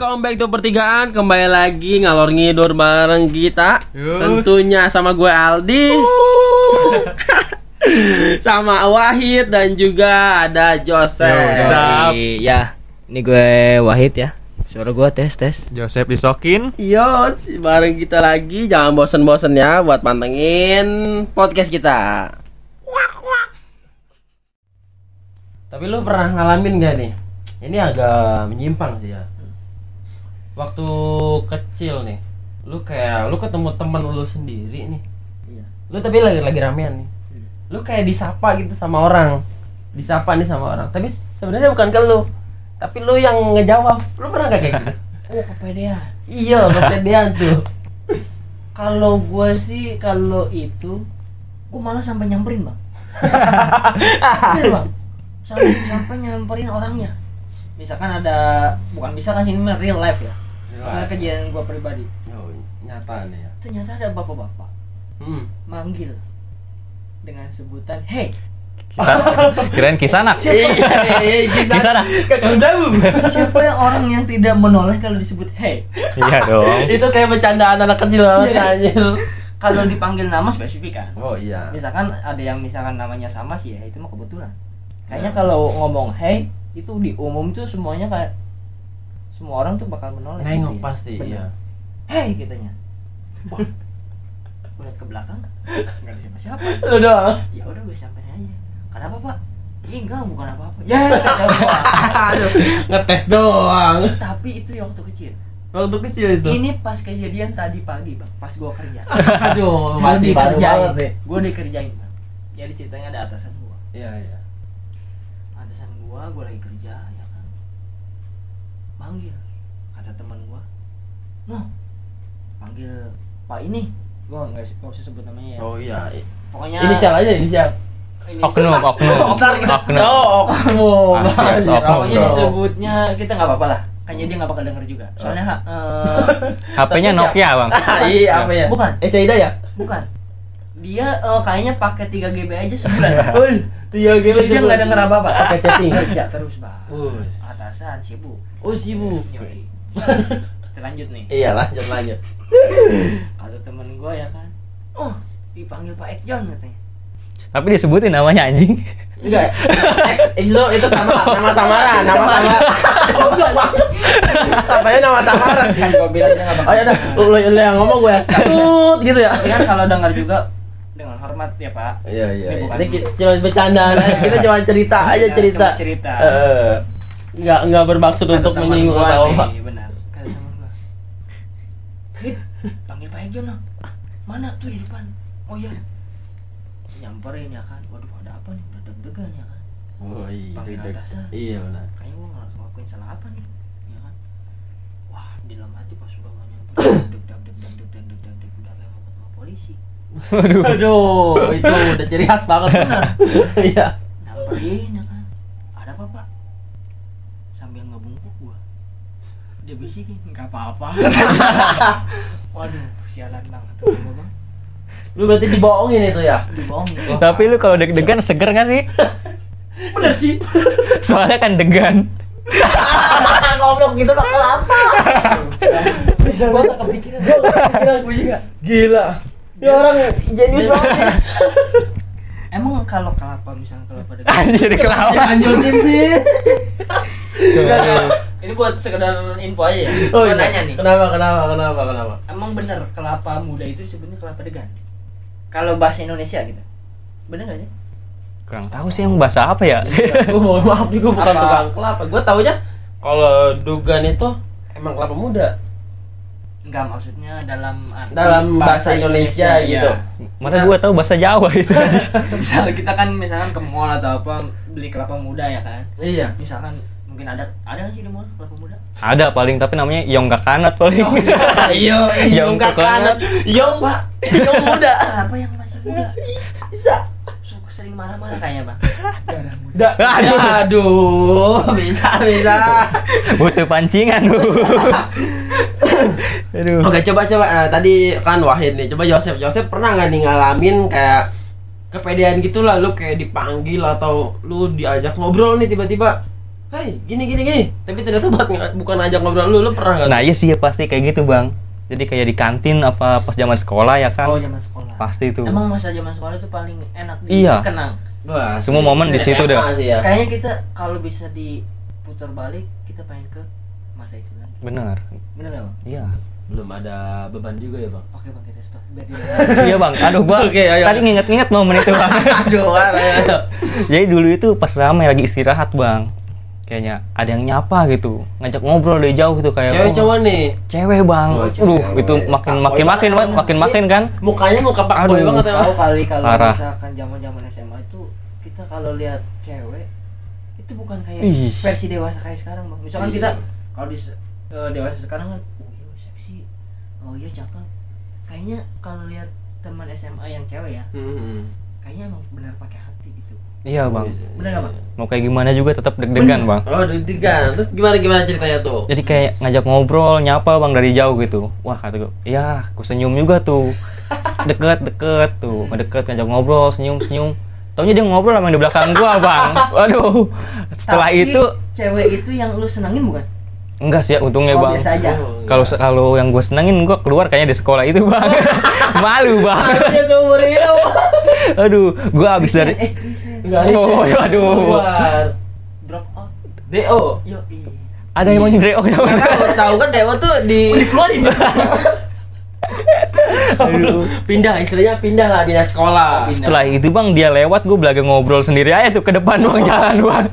welcome back to pertigaan. Kembali lagi ngalor ngidur bareng kita. Yuk. Tentunya sama gue Aldi. Sama Wahid dan juga ada Joseph. Yuk, Ya, ini gue Wahid ya. Suara gue tes tes. Joseph disokin. Yo, bareng kita lagi. Jangan bosen-bosen ya buat pantengin podcast kita. Tapi lu pernah ngalamin gak nih? Ini agak menyimpang sih ya Waktu kecil nih Lu kayak, lu ketemu teman lu sendiri nih Iya. Lu tapi lagi lagi ramean nih Lu kayak disapa gitu sama orang Disapa nih sama orang Tapi sebenarnya bukan ke lu Tapi lu yang ngejawab Lu pernah gak kayak gitu? Oh kepedean. Iya, kepedean tuh. Kalau gue sih kalau itu, gue malah sampai nyamperin bang. Bener bang. Sampai, sampai nyamperin orangnya. Misalkan ada, bukan bisa kan ini mah real life ya. Soalnya kejadian gue pribadi. Oh, nyata nih ya. Ternyata ada bapak-bapak Hmm. manggil dengan sebutan hey Kirain kisana Iya, Kisana Kakak tahu. siapa yang orang yang tidak menoleh kalau disebut hey Iya dong Itu kayak bercandaan anak kecil banget Iya. anjir. kalau dipanggil nama spesifik kan Oh iya. misalkan ada yang misalkan namanya sama sih ya itu mah kebetulan kayaknya kalau ngomong hey itu di umum tuh semuanya kayak semua orang tuh bakal menoleh Nengok gitu ya. pasti Bener. iya. hey kitanya Wah, gue liat ke belakang nggak ada siapa siapa Lu doang. ya udah gue samperin aja kenapa pak Ih, enggak bukan apa-apa ya gua. Aduh, ngetes doang. tapi itu yang waktu kecil Waktu kecil itu. ini pas kejadian tadi pagi bang pas gua kerja Aduh, mati nih. gue dikerjain bang jadi ceritanya ada atasan gua Iya, iya. atasan gua gua lagi kerja ya manggil kata teman gua. Noh panggil pak ini. Gua nggak nggak usah sebut namanya ya. Oh iya. pokoknya Inisial aja, inisial. Oknum Oknum Oknum. Oh, oknum. Pokoknya disebutnya kita nggak apa-apa lah. Kayaknya dia nggak bakal denger juga. Soalnya ha- eh, HP-nya tapi Nokia bang. Iya, apa ya? Bukan. Eh, Saida ya? bukan. Dia eh, kayaknya pakai 3 GB aja sebulan Woi, iya Jadi dia nggak denger apa-apa. Pakai chatting. kerja terus bang. Atasan sibuk Oh, sibuk. Yoi. kita lanjut nih Iya, lanjut lanjut. kata temen gue ya kan oh dipanggil Pak Ekjon katanya Tapi disebutin namanya anjing Enggak. X itu itu sama nama samaran, nama samaran. Katanya nama samaran. kan gue bilang dia nggak bakal Oh ya udah, lu, yang ngomong gue. Tut gitu ya. tapi kan kalau dengar juga dengan hormat ya Pak Iya iya. Ini iya. bukan- Ini ki- cuma bercandaan aja. Kita cuma cerita aja Iya, cerita. cuma cerita. Enggak enggak bermaksud Kata untuk menyinggung gua atau apa. benar kata teman gue Hit, panggil Pak Ekjon dong mana tuh di depan oh iya nyamperin ya kan waduh ada apa nih udah deg-degan ya kan Oh iya. Panggil deg-deg. atasan. Iya benar. kayaknya gue nggak ngelakuin salah apa nih ya kan wah di dalam hati pas udah mau nyamperin deg deg deg deg deg deg deg deg deg udah kayak mau ketemu polisi Waduh Aduh, itu udah ciri khas banget benar. Iya. nyamperin ya kan ada apa pak sambil ngebungkuk gua dia bisikin nggak apa-apa waduh sialan banget tuh gua bang Lu berarti dibohongin itu ya? dibohongin Tapi lu kalau deg-degan seger gak sih? bener sih Soalnya kan degan Goblok gitu mah kelapa. gua gak kepikiran gua kepikiran gua juga Gila. Ya orang jenius banget. emang kalau kelapa misalnya kelapa dengan Anjir kelapa Lanjutin sih. Ini buat sekedar info aja ya? Oh, iya. nanya nih. Kenapa kenapa kenapa kenapa? emang bener kelapa muda itu sebenarnya kelapa degan? Kalau bahasa Indonesia gitu. Bener gak sih? Kurang tahu sih yang bahasa apa ya. Gue mohon maaf nih? Gue bukan Apa? tukang kelapa. Gue taunya kalau dugan itu emang kelapa muda? Enggak maksudnya dalam arti dalam bahasa Indonesia, gitu. Mana gua tahu bahasa Jawa itu Misalnya kita kan misalkan ke mall atau apa beli kelapa muda ya kan. iya. Misalkan mungkin ada ada nggak sih di mall kelapa muda? Ada paling tapi namanya Yonggak Kanat paling. Iyo Yang kekanat. yong pak. Yong muda. Kelapa yang masih muda. bisa. Suka sering marah-marah kayaknya, Bang. Darah muda. da aduh, aduh. Bisa bisa. Butuh pancingan Aduh. Oke coba coba. Nah, tadi kan Wahid nih. Coba Joseph. Joseph pernah nggak nih ngalamin kayak kepedean gitu lah? Lu kayak dipanggil atau lu diajak ngobrol nih tiba-tiba Hei, gini gini gini. Tapi ternyata buat bukan ajak ngobrol lu, lu pernah nggak? Nah iya sih ya pasti kayak gitu bang. Jadi kayak di kantin apa pas zaman sekolah ya kan? Oh zaman sekolah. Pasti tuh. Emang masa zaman sekolah itu paling enak Iya. dikenang. Wah, Semua momen di situ SMA dah. sih ya. Kayaknya kita kalau bisa diputar balik kita pengen ke masa itu lagi. Bener gak bang? Iya. Belum ada beban juga ya, Bang. Oke bang kita stop. Iya bang. Aduh gua Oke, ayo. tadi nginget-nginget momen itu bang. Aduh, ya. Jadi dulu itu pas ramai lagi istirahat bang. Kayaknya ada yang nyapa gitu, ngajak ngobrol dari jauh gitu kayak. Cewek oh, cowok nih. Cewek bang. Oh, Aduh itu makin Pak makin makin banget. makin makin kan. Mukanya muka pak boy banget ya. Tahu kali kalau misalkan zaman-zaman SMA itu kita kalau lihat cewek itu bukan kayak Ih. versi dewasa kayak sekarang bang. Misalkan Iya. kita kalau di eh, dewasa sekarang kan, oh iya seksi, oh iya cakep. Kayaknya kalau lihat teman SMA yang cewek ya, Hmm. kayaknya emang benar pakai. Iya bang. Bener gak bang? Mau kayak gimana juga tetap deg-degan bang. Oh, deg-degan. Terus gimana gimana ceritanya tuh? Jadi kayak ngajak ngobrol, nyapa bang dari jauh gitu. Wah kata gue, iya, aku senyum juga tuh. Deket deket tuh, ngedeket ngajak ngobrol, senyum senyum. Taunya dia ngobrol sama yang di belakang gua bang. Waduh. Setelah Tapi itu cewek itu yang lu senangin bukan? Enggak sih ya untungnya Oh, bang. biasa aja. Oh, Kalau se- kalau yang gue senengin gue keluar kayaknya di sekolah itu bang. Malu bang. Aduh, gue abis dari. eh. Enggak, Oh, aduh. Keluar. drop out. DO. Yo iya. Ada yang mau nyereo ya. Kan harus tahu kan Dewa tuh di Dikeluarin. Aduh. pindah istilahnya pindah lah pindah sekolah. Setelah itu bang dia lewat gue belaga ngobrol sendiri aja tuh ke depan bang jalan bang.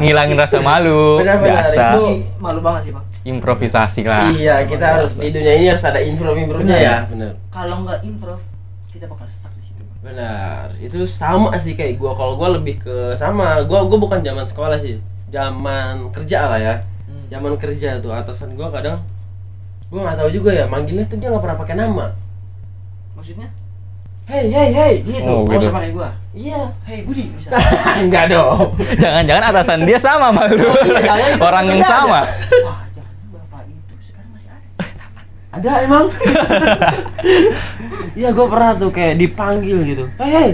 Ngilangin rasa malu. Benar-benar, Biasa. itu- malu banget sih bang. Improvisasi lah. Iya, kita harus di dunia ini harus ada improv-improvnya Benar. ya. Benar. Kalau nggak improv, kita bakal stuck di situ. Benar. Itu sama sih kayak gua. Kalau gua lebih ke sama. Gua gua bukan zaman sekolah sih. Zaman kerja lah ya. Hmm. Zaman kerja tuh atasan gua kadang gua nggak tahu juga ya manggilnya tuh dia nggak pernah pakai nama. Maksudnya? Hey hey hey gitu. Oh, Gak gitu. usah pakai gua. Iya. Hey Budi bisa. Enggak dong. Jangan-jangan atasan dia sama malu. iya, jangan, Orang yang sama. Wah jangan bapak itu sekarang masih ada. Ada emang. Iya gua pernah tuh kayak dipanggil gitu. Hey hey.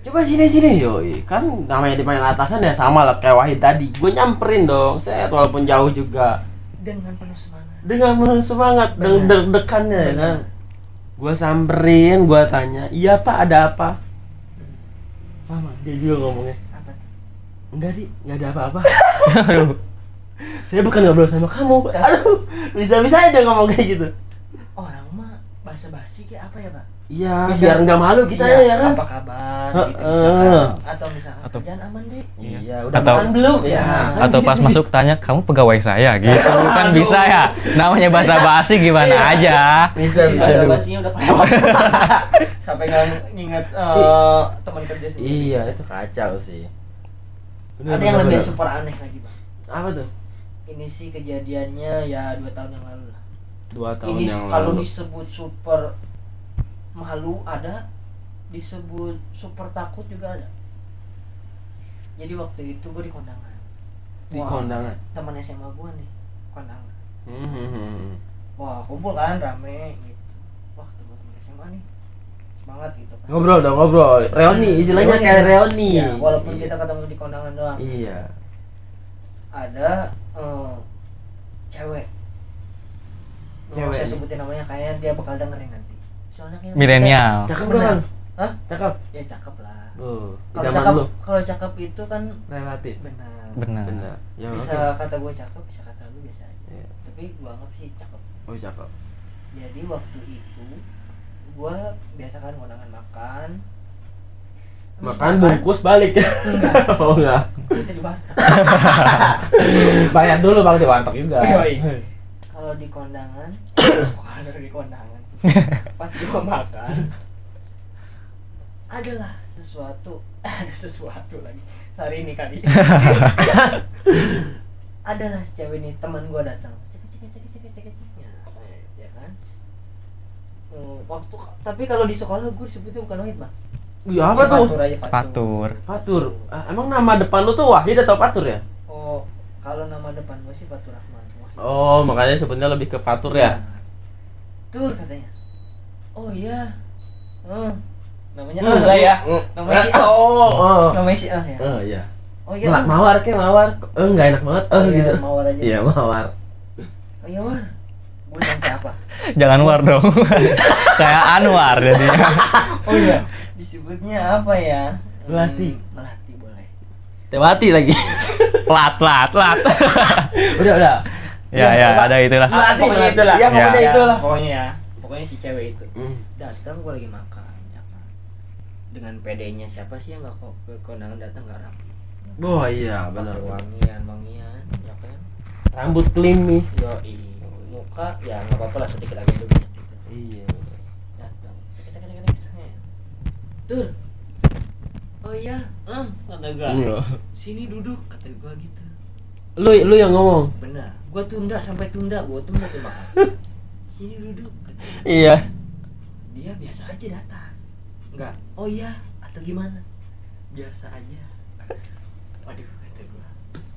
Coba sini sini yoi kan namanya dipanggil atasan ya sama lah kayak Wahid tadi gue nyamperin dong saya walaupun jauh juga Dengan penuh semangat. dengan penuh semangat dengan deg-degannya ya kan gue samperin gue tanya iya pak ada apa? Sama dia juga ngomongnya. Apa tuh? enggak di nggak ada apa-apa. Aduh. Saya bukan ngobrol sama kamu aduh bisa bisa aja ngomong kayak gitu. Orang mah bahasa basi kayak apa ya pak? Iya Bisa- biar nggak malu kita Iya, ya kan Apa kabar? Gitu misalkan. Atau misalkan Atau- kerjaan aman deh. iya udah Atau- makan belum ya kan Atau pas gitu. masuk tanya kamu pegawai saya gitu kan Aduh. bisa ya. Namanya bahasa basi gimana Iya. aja. bisa bahasa basinya udah kelewat. Sampai nggak nginget eh, teman kerja sendiri. iya itu kacau sih Bener, Ada yang bener, lebih bener. super aneh lagi bang. apa tuh Ini sih kejadiannya ya dua tahun yang lalu lah. dua tahun Ini yang kalau lalu disebut super malu ada, disebut super takut juga ada. Jadi waktu itu gue di kondangan. di Wah, kondangan Teman SMA gue nih kondangan. Hmm, hmm, hmm. Wah kumpul kan rame gitu. Wah teman teman SMA nih semangat gitu kan. ngobrol dong ngobrol reoni istilahnya Reuni. kayak reoni Iya, walaupun Iya. kita ketemu di kondangan doang. iya Ada eh, cewek. Cewek Saya sebutin namanya kayaknya dia bakal dengerin nanti. Soalnya Milenial. cakep Bener. kan Hah? cakep Ya cakep lah. oh Kalau cakep, lu kalau cakep itu kan relatif benar. Benar. benar ya bisa oke. kata gue cakep, bisa kata lu biasa aja. Iya. Tapi gue anggap sih cakep. oh cakep Jadi waktu itu gue biasa kan kondangan makan. Makan bungkus balik Enggak. oh enggak bayar dulu bang di warteg juga. Kalau di kondangan, kalau di kondangan. Pas gue makan, adalah sesuatu, ada sesuatu lagi. Sehari ini kali. adalah cewek ini teman gue datang. Cek cek cek cek cek cek. Ya, saya ya kan. Hmm, waktu tapi kalau di sekolah gue disebutnya bukan Wahid bang. Iya apa Ya, tuh? Fatur aja Fatur. Fatur. Fatur. Ah, emang nama depan lu tuh Wahid atau Fatur ya? Oh, kalau nama depan gue sih Fatur Rahman. Wahid. Oh, makanya sebenarnya lebih ke Fatur ya. Tur katanya. Oh iya. Hmm. Namanya ah lah ya. Namanya si A. Oh, oh. Namanya si A ya. Oh iya. oh iya Bang. mawar kayak mawar eh nggak enak banget eh Oh, iya, gitu mawar aja. iya mawar oh iya war gue sampai apa Jangan war dong. Kayak Anwar jadinya. oh iya disebutnya apa ya Melati. Hmm, melati boleh tewati lagi Lat, lat, lat. udah udah ya, ya, ada itulah. Melati, pokoknya itulah Ya, pokoknya Ya, itulah. pokoknya ya pokoknya si cewek itu. Hmm. datang gue lagi makan ya kan? Dengan PD-nya siapa sih yang nggak kok ke kondangan datang nggak rapi oh iya benar. Wangian wangian ya kan? Rambut klimis. Yo muka ya nggak apa-apa lah sedikit berminyak gitu iya. Datang. Tek tek saya tur oh iya ah kata gua. Iya. sini duduk kata gua gitu. Lu lu yang ngomong? Benar gua tunda sampai tunda gua tunda tuh makan sini duduk iya. Dia biasa aja datang. Nggak oh iya atau gimana? Biasa aja. Waduh kata gua.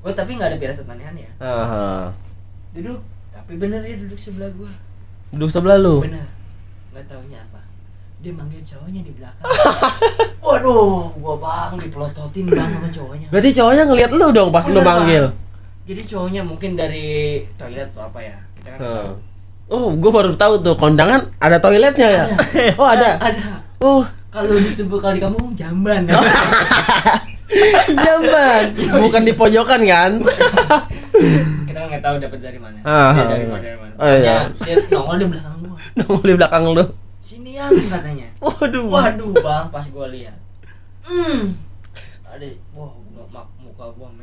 Gua tapi nggak ada firasat aneh-aneh ya? Aha. duduk tapi bener dia duduk sebelah gua. Duduk sebelah lu? Bener. Nggak taunya apa. Dia manggil cowoknya di belakang. Waduh gua bang dipelototin bang sama cowoknya. Berarti cowoknya ngeliat lu dong pas lu Bener, manggil? Bang. Jadi cowoknya mungkin dari toilet atau apa ya kita kan Hmm. tahu. Oh, gue baru tahu tuh kondangan ada toiletnya ya. Oh ada. ada Oh, kalau disebut kalau di kampung jamban jamban. Bukan di pojokan kan? kita kan nggak tahu dapat dari mana Ah, dia ah, dari ah. mana dari mana Oh, iya. Dia nongol di belakang gua Nongol di belakang lu. sini yang katanya Waduh. waduh bang pas gua lihat hmm ada wah muka, gua bang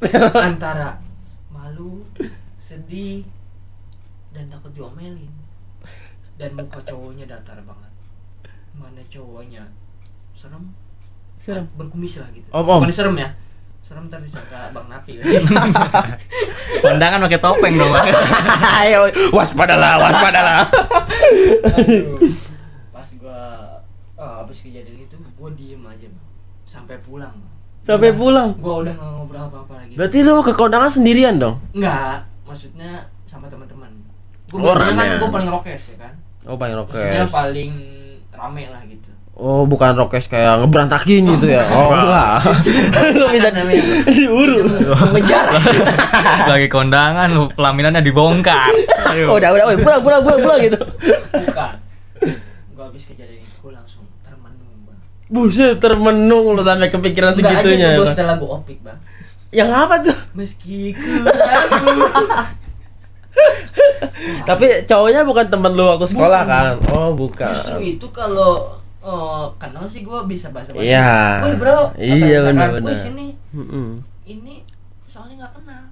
antara malu sedih dan takut diomelin dan muka cowoknya datar banget mana cowoknya serem Serem. berkumis lah gitu Om, om. bukan serem ya serem tapi disangka bang napi Kondangan pakai topeng dong. Ayo, waspadalah, waspadalah. Aduh. pas gua oh, habis kejadian itu gua diem aja bang sampai pulang bang Sampai Udah- pulang. gua udah nggak ngobrol apa apa lagi Berarti lu ke kondangan sendirian dong? Enggak, maksudnya sama teman-teman. Gue Oh, kan gue paling rokes ya kan. Oh, paling Maksudnya rokes. paling rame lah gitu. Oh, bukan rokes kayak ngeberantakin gitu ya. Oh, enggak. Lu bisa diuru. Mengejar. Lagi kondangan pelaminannya dibongkar. Aduh. Oh, udah, udah, udah, pulang, pulang, pulang, pulang gitu. Bukan. Gue habis kejadian itu gue langsung termenung bang. Buset, termenung lu sampai kepikiran Enggak aja segitunya. tuh gue ya. setelah gue opik bang. Yang apa tuh? Meski ku. Tapi cowoknya bukan temen lu waktu sekolah kan? Oh, bukan. Justru itu kalau eh, kenal sih gue bisa bahasa bahasa. Iya. Woi bro. Iya, benar-benar. "Woi, sini. Mm-mm. Ini soalnya nggak kenal.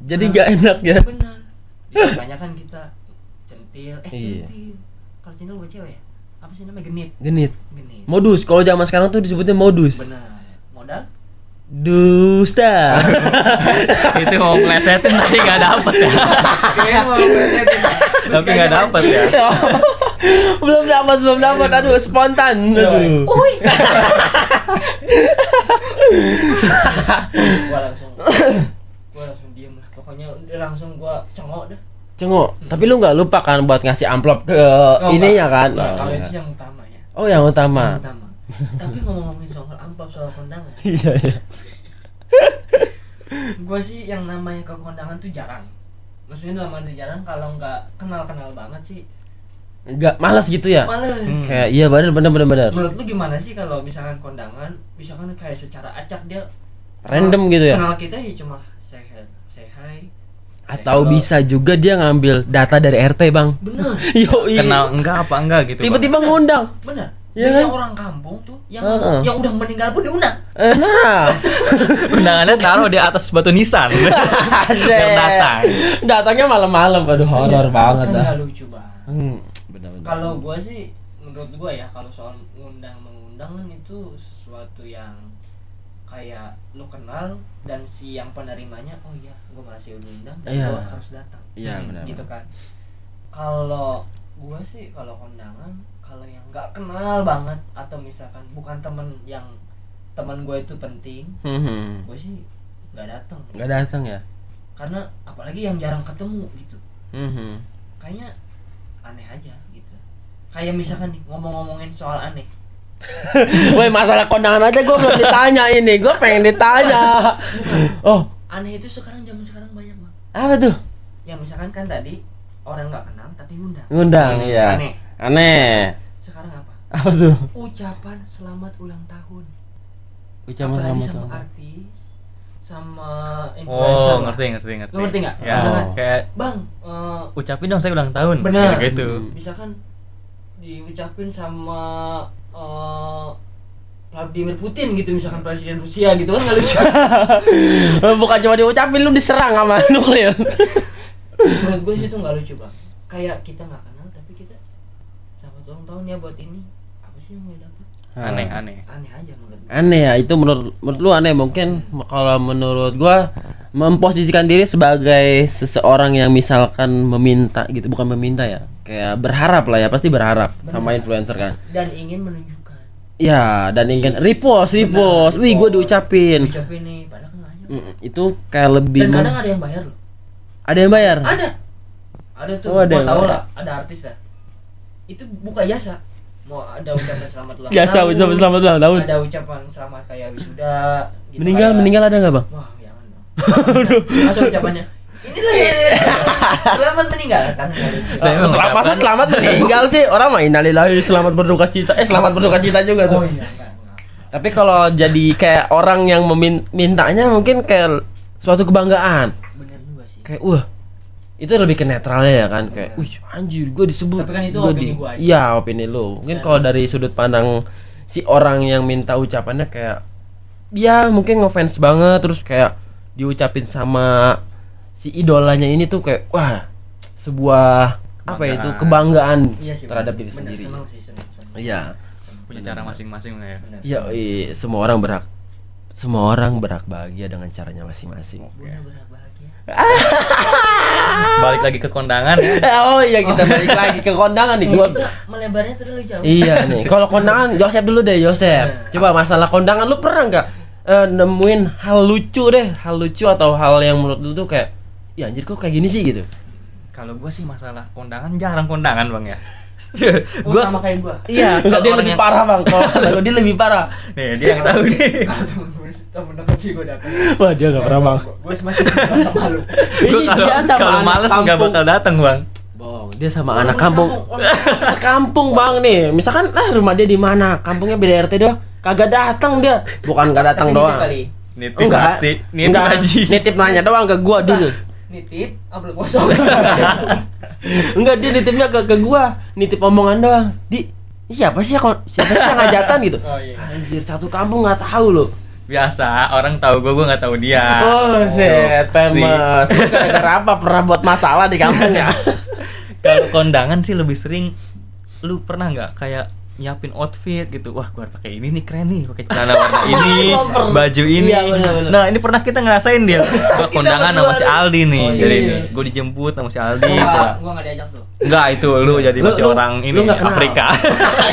Jadi gak enak ya? benar disangkanya kan kita centil eh Iya. centil kalau centil buat cewek ya apa sih namanya genit Genit. genit Modus. Kalau zaman sekarang tuh disebutnya modus. benar modal Dusta. Itu mau melesetin tapi nggak dapet ya. kayaknya mau ngeliatin. Tapi nggak dapet ya. belum dapat, belum dapat. Aduh, spontan. Aduh. Uy. gua langsung gua langsung diem lah pokoknya langsung gua cengok dah Cengok, tapi lu nggak lupa kan buat ngasih amplop ke Oh, ininya enggak. kan? Oh, kalau enggak. itu yang utama ya Oh, yang utama. yang utama tapi ngomong-ngomongin soal amplop soal kondangan Iya, iya. gua sih yang namanya ke kondangan tuh jarang maksudnya dalam arti jarang kalau nggak kenal kenal banget sih Enggak malas gitu ya? males Kayak iya bener bener bener bener. menurut lu gimana sih kalau misalkan kondangan misalkan kayak secara acak dia Random gitu ya? kenal kita ya cuma Atau hello. bisa juga dia ngambil data dari RT, Bang. bener Yo, Kenal enggak apa enggak gitu. Bang. Tiba-tiba ngundang. bener Iya Biasa kan? orang kampung tuh yang Heeh. yang udah meninggal pun diundang Eh, Nah, undangannya taruh di atas batu nisan. Biar datang. datangnya malam-malam, aduh horor Iya, banget kan dah. lucu banget Hmm, kalau gua sih menurut gua ya kalau soal ngundang mengundang kan itu sesuatu yang kayak lu kenal dan si yang penerimanya oh iya gua masih undang dan Iya. gua harus datang. Iya, benar, gitu kan. Kalau gua sih kalau kondangan kalau yang nggak kenal banget atau misalkan bukan temen yang teman gue itu penting Hmm, gue sih nggak datang. Nggak datang ya? karena apalagi yang jarang ketemu gitu. Hmm, kayaknya aneh aja gitu. Kayak misalkan nih ngomong-ngomongin soal aneh Woi masalah kondangan aja gue belum ditanya ini, gue pengen ditanya. Oh, Aneh itu sekarang zaman sekarang banyak bang. apa tuh? Ya misalkan kan tadi orang nggak kenal tapi ngundang. Ngundang, ya. Aneh. Aneh. Sekarang apa? Apa tuh? Ucapan selamat ulang tahun. Ucapan Apalagi selamat sama tahun. artis, sama influencer. Oh, ngerti, ngerti, ngerti. Lu ngerti nggak? Ya, Misalkan, kayak Bang, eh, ucapin dong saya ulang tahun. Bener. Kayak gitu. misalkan diucapin sama eh, Vladimir Putin gitu misalkan presiden Rusia gitu kan nggak lucu. Bukan cuma diucapin lu diserang sama nuklir. menurut gue sih itu nggak lucu bang kayak kita nggak kenal tapi kita selamat ulang tahun ya buat ini. Apa sih yang mau dapat Aneh, aneh. aneh aja menurut gue Aneh ya, itu menurut menurut lu aneh mungkin kalau menurut gua memposisikan diri sebagai seseorang yang misalkan meminta gitu, bukan meminta ya. Kayak berharap lah ya, pasti berharap sama influencer kan. dan ingin menunjukkan Ya, dan ingin repost, repost. Wih, gua diucapin. ucapin nih padahal. Mm, Itu kayak lebih dan kadang ada yang bayar loh ada yang bayar. ada ada tuh Oh, ada gua bayar. lah ada artis lah itu buka jasa mau ada ucapan selamat ulang Biasa tahun ucapan selamat ulang tahun. ada ucapan selamat kayak wisuda gitu Meninggal, kayak- meninggal ada nggak bang? Wah, jangan dong. Masa ucapannya inilah ya. Selamat meninggal kan. Saya emang Selamat, masa mengucapkan- selamat meninggal sih orang mah innalillahi selamat berduka cita. Eh selamat berduka cita juga tuh. Oh iya, enggak, enggak. Tapi kalau jadi kayak orang yang memintanya mungkin kayak suatu kebanggaan. Bener juga sih. Kayak wah itu lebih ke netralnya ya kan kayak wih anjir gue disebut Tapi kan itu Gua opini gua aja. iya opini lu mungkin kalau dari sudut pandang si orang yang minta ucapannya kayak dia mungkin ngefans banget terus kayak diucapin sama si idolanya ini tuh kayak wah sebuah apa ya itu kebanggaan Iya sih. terhadap diri Bener, sendiri sih, iya Punya cara masing-masing lah ya. Iya semua orang berhak semua orang berhak bahagia dengan caranya masing-masing. Balik lagi ke kondangan. oh iya kita balik lagi ke kondangan nih gua melebarnya terlalu jauh. Iya nih. Kalau kondangan Yosep dulu deh Yosep. Coba masalah kondangan lu pernah nggak eh, nemuin hal lucu deh, hal lucu atau hal yang menurut lu tuh kayak ya anjir kok kayak gini sih gitu. Kalau gua sih masalah kondangan jarang kondangan bang ya. Oh, gua sama kayak gua. Iya, Kalau dia lebih yang- parah bang. Kalau dia lebih parah. nih dia yang tahu nih. Temen gue temen deket sih gue dapet. Wah dia nggak pernah bang. Gue masih sama lu. Ini kalau dia sama kalau anak males nggak bakal datang bang. Bong, dia sama anak kampung. kampung. kampung bang nih. Misalkan ah rumah dia di mana? Kampungnya beda RT doang. Kagak datang dia. Bukan nggak datang nitip doang. kali. Nitip Enggak. pasti. Nitip Enggak. aja. Nitip nanya doang ke gua dulu. Nitip, ambil kosong. Enggak dia nitipnya ke ke gua, nitip omongan doang. Di siapa sih yang siapa sih yang ngajatan gitu? Oh, iya. Anjir satu kampung nggak tahu loh. Biasa orang tahu gua gua nggak tahu dia. oh, set pasti. famous. Lu gara-gara apa pernah buat masalah di kampung ya? Kalau kondangan sih lebih sering lu pernah nggak kayak nyiapin outfit gitu wah gua harus pakai ini nih keren nih pakai celana warna ini Oh, baju ini Iya, bener-bener. nah ini pernah kita ngerasain dia gua kondangan sama si Aldi nih Oh, iya. jadi ini gua dijemput sama si Aldi Gua nggak diajak tuh. enggak itu lu jadi Lu- masih lu- orang ini lu nggak kenal? Afrika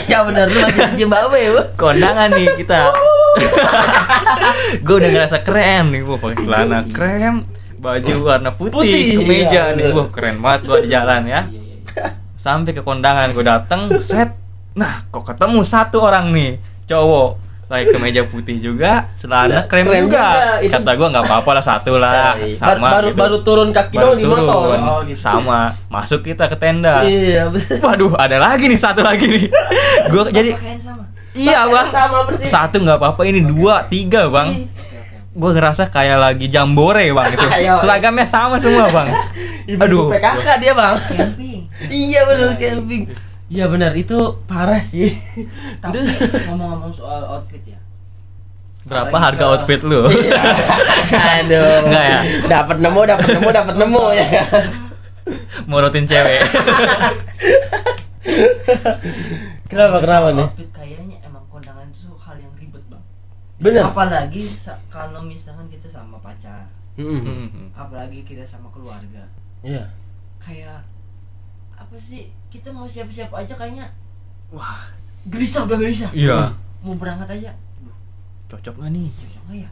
ya benar lu masih Zimbabwe lu. kondangan nih kita gua udah ngerasa keren nih gua pakai celana krem baju warna putih, Putih, kemeja iya, nih gua keren banget gua di jalan ya Iya, iya, iya. sampai ke kondangan gue dateng set nah kok ketemu satu orang nih cowok pakai kemeja putih juga celana Iya, krem, krem juga, juga. Itu- kata gue nggak apa-apa lah satu lah sama baru gitu. baru turun kaki Baru doang di motor. turun. Oh, gitu. sama masuk kita ke tenda Iya, waduh ada lagi nih satu lagi nih gue jadi Pakaian sama. Iya bang sama persis. satu nggak apa-apa ini dua tiga bang gue ngerasa kayak lagi jambore bang itu Ayo. seragamnya sama semua bang Aduh, PKK dia, Bang. Camping. iya benar camping. Iya benar itu parah sih. Tapi ngomong-ngomong soal outfit ya. berapa Apalagi harga ke- outfit lu Aduh. Enggak ya? Dapat nemu, dapat nemu, dapat nemu ya. morotin cewek Kenapa kenapa nih? Outfit kayaknya emang kondangan itu hal yang ribet bang. Bener. Apalagi kalau misalkan kita sama pacar, Mm-mm. Hmm. apalagi kita sama keluarga, Iya. kayak apa sih? Kita mau siap-siap aja kayaknya wah gelisah udah gelisah. iya Mau berangkat aja, Duh, cocok gak nih cocok nggak ya?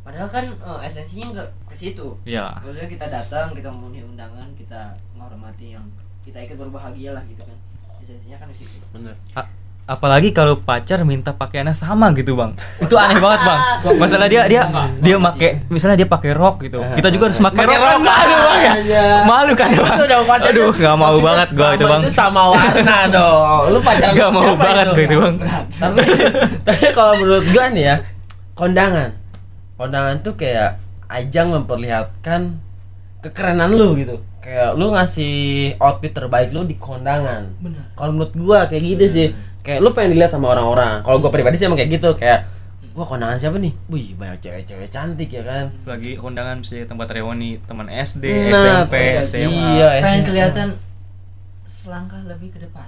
Padahal kan eh, esensinya nggak ke situ. ya Maksudnya kita datang, kita memenuhi undangan, kita menghormati yang kita ikut berbahagia lah gitu kan. Esensinya kan di situ. Bener. Apalagi kalau pacar minta pakaiannya sama gitu bang. Itu aneh banget bang. Masalah dia dia dia make misalnya dia pakai rok gitu. Kita juga harus pakai Pakai rok. rok, kan malu bang ya malu kan bang? Itu aduh nggak mau maksudnya banget gua itu bang. sama warna dong. Lu pacaran nggak sama mau banget itu? gua itu bang. Tapi tapi kalau menurut gua nih ya kondangan. Kondangan tuh kayak ajang memperlihatkan kekerenan lu gitu. Kayak lu ngasih outfit terbaik lu di kondangan. Benar. kalau menurut gua kayak gitu sih kayak lu pengen dilihat sama orang-orang. Kalau gua pribadi sih emang kayak gitu kayak wah kondangan siapa nih? Wih banyak cewek-cewek cantik ya kan? Lagi kondangan bisa tempat reuni teman SD Nah, SMP iya, SMA iya, pengen SMA. kelihatan selangkah lebih ke depan.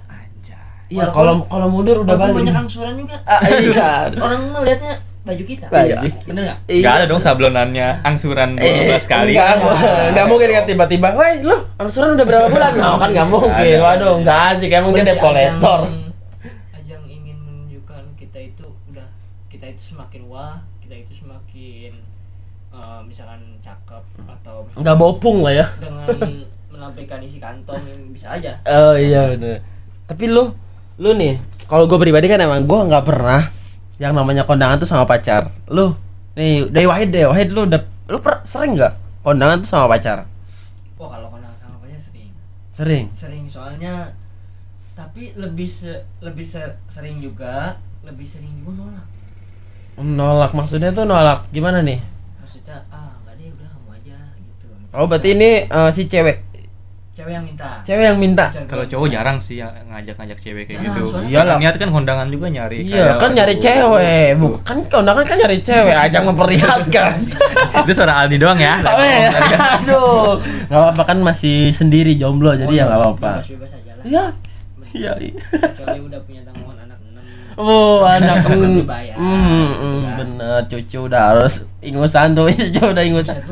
Iya kalau kalau mundur udah balik. banyak angsuran juga. Ah, iya. orang melihatnya baju kita. Baju. bener nggak? Iya. Gak ada dong sablonannya angsuran 12 kali. Enggak, enggak mungkin kan tiba-tiba, "Woi, lu angsuran udah berapa bulan?" Nah, kan enggak mungkin. Waduh, enggak asik emang dia Berarti debt collector. ajang- ajang ingin menunjukkan kita itu udah kita itu semakin wah kita itu semakin eh, misalkan cakep atau Enggak bopung lah ya. dengan menampilkan isi kantong yang bisa aja Oh iya bener. Tapi lu lu nih, kalau gue pribadi kan emang gue nggak pernah yang namanya kondangan tuh sama pacar. Lu nih dari Wahid deh, Wahid lu udah lu per, sering nggak kondangan tuh sama pacar? oh kalau kondangan sama pacarnya sering Sering. sering soalnya tapi lebih se- lebih se- sering juga lebih sering juga nolak Nolak maksudnya tuh nolak gimana nih? maksudnya ah nggak deh udah kamu aja gitu Oh berarti ini eh, si cewek, cewek yang minta cewek yang minta. Kalau cowok minta. jarang sih yang ngajak-ngajak cewek kayak Jarang, gitu. Iyalah. Niat kan kondangan juga nyari. Iya kan nyari cewek, bukan kondangan kan nyari cewek, ajang memperlihatkan. Itu suara Aldi doang ya. Aduh, nggak apa-apa kan masih sendiri jomblo jadi ya nggak apa-apa. Iya, iya. iya. kecuali udah punya enam Oh, anak mm, dibayar, mm, gitu mm, kan. bener, cucu udah harus ingusan tuh, cucu udah ingusan.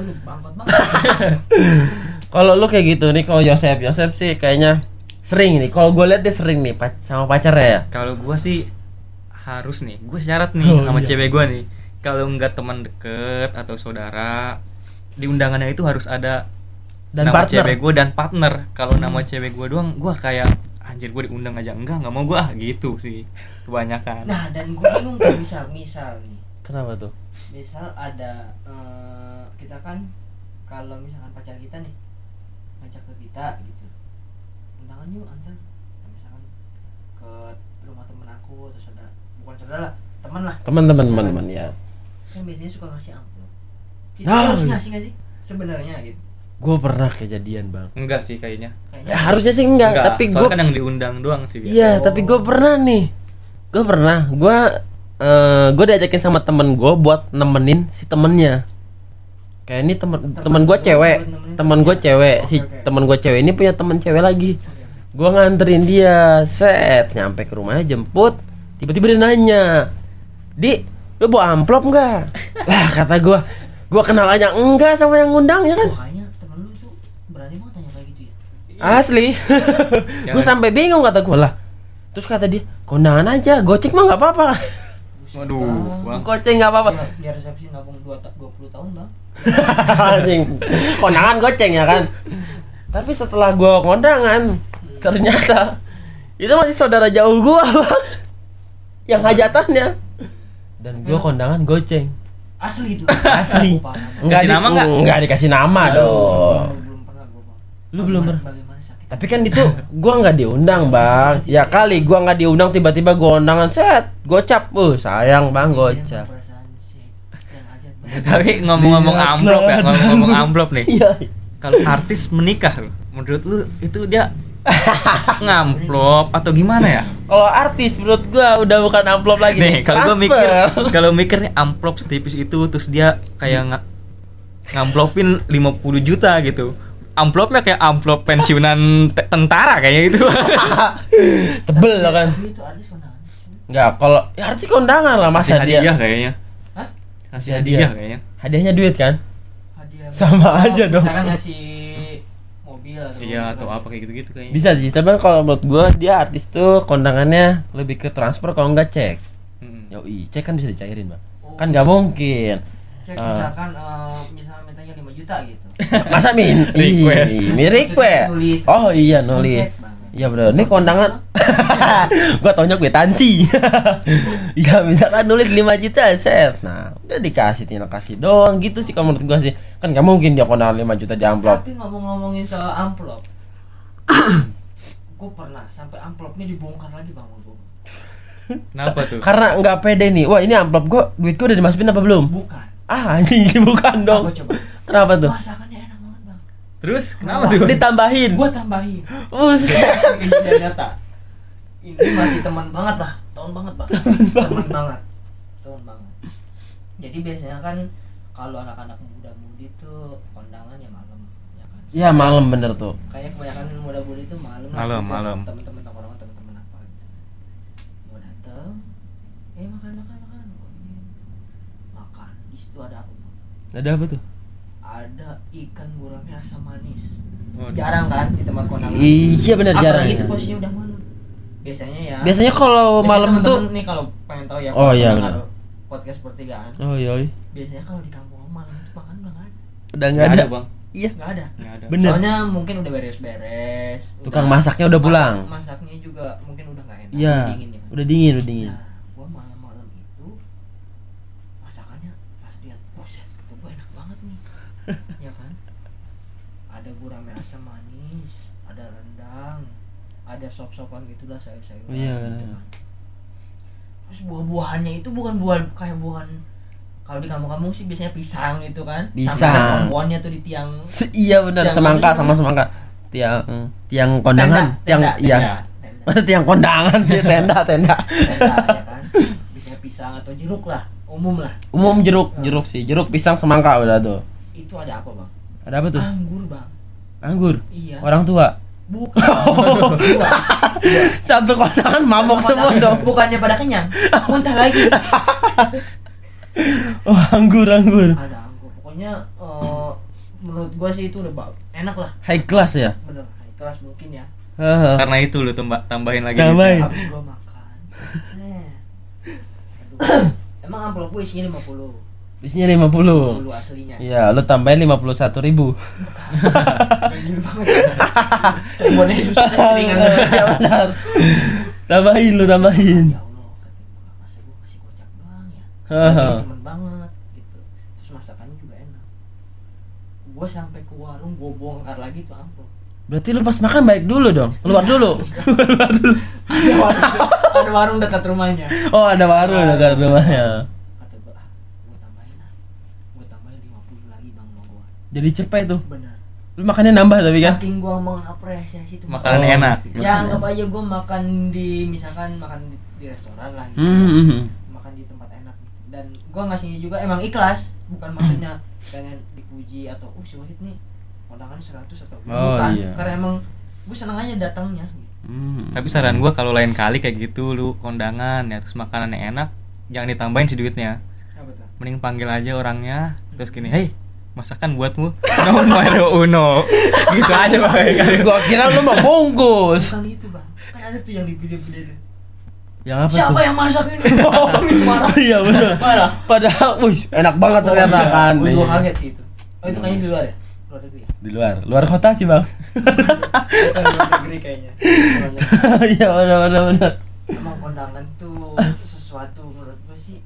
Kalau lu kayak gitu nih, kalau Yosep, Yosep sih kayaknya sering nih. Kalau gue lihat dia sering nih pac- sama pacarnya ya. Kalau gua sih harus nih, gue syarat nih Oh, sama iya. cewek gua nih. Kalau nggak teman deket atau saudara, di undangannya itu harus ada Dan nama partner. cewek gue dan partner. Kalau nama cewek gua doang, gua kayak anjir gue diundang aja. Enggak nggak mau gua. Ah, gitu sih kebanyakan. Nah dan gue bingung tuh misal misal nih. Kenapa tuh? misal ada eh, kita kan kalau misalkan pacar kita nih ngajak ke kita gitu. Undangan yuk antar. Misalkan ke rumah temen aku atau saudara bukan saudara lah teman lah. Teman-teman, teman-teman ya. kan biasanya suka ngasih amplop kita Ah, harus ngasih nggak sih? Sebenarnya gitu Gue pernah kejadian bang. enggak sih kayaknya Ya harusnya sih enggak, enggak tapi soalnya gue kan yang diundang doang sih biasa Iya, tapi gue pernah nih. Gue pernah. Gue eh gue diajakin sama temen gue buat nemenin si temennya. Kayak ini temen temen gue gua cewek, temen gue temennya. cewek. Si temen gue cewek ini punya temen cewek lagi. Gue nganterin dia, set, nyampe ke rumahnya jemput. Tiba-tiba dia nanya, di, lu bawa amplop nggak? lah kata gue, gue kenal aja enggak sama yang ngundangnya kan. Wah, kayaknya temen lu itu berani banget tanya kayak gitu ya Asli. gue sampai bingung kata gue lah. Terus kata dia, kondangan aja, gocek mah nggak apa-apa. waduh bang Gocek nggak apa-apa. Biar, resepsi nabung 2 ta- 20 tahun bang Anjing. kondangan goceng ya kan. Tapi setelah gue kondangan, ternyata itu masih saudara jauh gue bang. Yang hajatannya. Dan gue kondangan goceng. asli itu Asli. Oh, parah, Bang. Enggak Kasih nama nggak? Enggak dikasih nama dong. belum, belum pernah gua bang Lu belum pernah? Tapi kan itu gua nggak diundang bang. Ya kali gua nggak diundang tiba-tiba gua undangan set gocap. Uh sayang bang Iya, gocap. tapi ngomong-ngomong amplop ya ngomong-ngomong amplop nih Iya. kalau artis menikah menurut lu itu dia ngamplop atau gimana ya? Kalau artis menurut gua udah bukan amplop lagi Nih, kalau gue mikir kalau mikir nih amplop setipis itu terus dia kayak nga, ngamplopin 50 juta gitu. Amplopnya kayak amplop pensiunan te- tentara kayaknya gitu. Tebel lah kan. Itu artis kondangan Enggak, kalau ya artis kondangan lah masa dia. hadiah kayaknya. Hah? Kasih Hadiah. hadiah kayaknya. Hadiahnya duit kan? hadiah Sama aja dong. misalkan ngasih mobil atau Iya atau apa kayak gitu-gitu kayaknya. Bisa sih, tapi kalau menurut gua dia artis tuh kondangannya lebih ke transfer kalau nggak cek. Mm. Yoi, cek kan bisa dicairin, Bang. Oh. Kan nggak mungkin. cek Ah. misalkan eh, misalnya mintanya 5 juta gitu Masa min? Request. Ih, Mi request. Nulis. Oh iya nulis. Iya benar. Ini kondangan. gua taunya kwitansi. ya misalkan nulis 5 juta set. Nah, udah dikasih tinggal kasih doang gitu sih kalau menurut gua sih. Kan gak mungkin dia kondangan 5 juta di amplop. Tapi ngomong-ngomongin soal amplop, gue pernah sampai amplopnya dibongkar lagi bang gua. Kenapa tuh? Karena nggak pede nih. Wah, ini amplop gua, duit gua udah dimasukin apa belum? Bukan. Ah, anjing bukan dong. Apa coba? Kenapa tuh? Masakannya enak banget bang. Terus kenapa tuh? Ditambahin. Gue tambahin. Buset. Ini nyata. Ini masih teman banget lah, tahun banget bang. Teman banget, teman banget. Jadi biasanya kan kalau anak-anak muda-mudi tuh kondangan ya malam, ya kan. Ya malam bener tuh. Kayak kebanyakan muda-mudi tuh malam. lah Malam, gitu. malam. Temen-temen tongkrongan, temen-temen apa gitu. Gue dateng, eh makan makan makan. Gua ini. Makan. Di situ ada apa? Ada apa tuh? Ada ikan gurame asam manis. Waduh. Jarang kan di tempat kondangan. Iya bener jarang. Itu ya. posisinya udah malam. Biasanya ya. Biasanya kalau malam tuh nih kalau pengen tahu ya. Oh, iya, benar. Podcast pertigaan. Oh iya. iya. Biasanya kalau di kampung malam itu makan udah nggak ada. Udah Nggak ada. ada, Bang. Iya. Nggak ada. Nggak ada. Bener. Soalnya mungkin udah beres-beres. Tukang masaknya udah pulang. Masak- masaknya juga mungkin udah nggak enak. Iya. udah dingin ya. Udah dingin, udah dingin. Nah, gua malam-malam itu masakannya pas lihat, buset, itu gua enak banget nih. ya kan? Ada gurame asam manis, ada rendang, ada sop-sopan gitulah sayur-sayuran Oh, iya, gitu kan. Terus buah-buahannya itu bukan buah kayak buahan kalau di kampung-kampung sih biasanya pisang gitu kan. Pisang. Buahnya tuh di tiang Se- iya benar semangka sama semangka. Tiang tiang kondangan, Tenda, tiang tenda, iya. tenda, tenda. Masa tiang kondangan sih tenda tenda. Tenda, ya kan. Biasanya pisang atau jeruk lah, umum lah. Umum jeruk, jeruk sih. Jeruk, pisang, semangka udah tuh. Itu ada apa, Bang? Ada apa tuh? Anggur, Bang. Anggur. Iya. Orang tua. Bukan. Dua. Satu kondangan mabok semua dong. Bukannya pada kenyang, muntah lagi. Oh, anggur, anggur. Ada anggur. Pokoknya eh, menurut gua sih itu udah enak lah. High class ya. Bener, high class mungkin ya. Haha. Karena itu lu tambah tambahin lagi. Tambahin. Habis gua makan. Aduh. Emang amplop gua isinya 50. Isinya 50. 50 aslinya. Iya, lu tambahin 51 ribu. Susah seringan. Iya benar. Tambahin lu tambahin. Ya Allah, masa gua kasih kocak doang ya. Haha. Lagi temen banget gitu. Terus masakannya juga enak. Gua sampai ke warung gua bongkar lagi tuh amplop. Berarti lu pas makan baik dulu dong. Keluar dulu. Keluar dulu. Ada warung, ada warung dekat rumahnya. Oh, ada warung dekat rumahnya. Kata gua, ah, gua tambahin ah. Gua tambahin 50 lagi bang sama gua. Jadi cepet tuh. Bener. Lu makannya nambah tapi kan? Saking gua mengapresiasi itu Makanan Oh. enak. Ya anggap aja gua makan di misalkan makan di, di restoran lah gitu. Hmm, hmm, hmm. makan di tempat enak gitu. dan gua ngasihnya juga emang ikhlas bukan maksudnya pengen dipuji atau uh si Wahid nih kondangan 100 atau Oh, bukan iya. karena emang gue seneng aja datangnya gitu. Hmm. Tapi saran gua kalau lain kali kayak gitu lu kondangan ya terus makanannya enak, jangan ditambahin si duitnya. apa tuh Mending panggil aja orangnya terus gini, "Hei, masakan buatmu." Nomor uno. gitu aja Bang. Gua kira lu mau bungkus. bukan itu bang kan ada tuh yang di video-video itu Yang apa siapa tuh? yang masak ini marah Iya benar. marah Padahal, wih, enak banget ternyata kan. gue gue kaget sih itu oh itu kayaknya di luar ya luar negeri ya Di luar, luar kota sih bang. Luar negeri kayaknya. Iya benar benar benar. emang kondangan tuh sesuatu menurut gue sih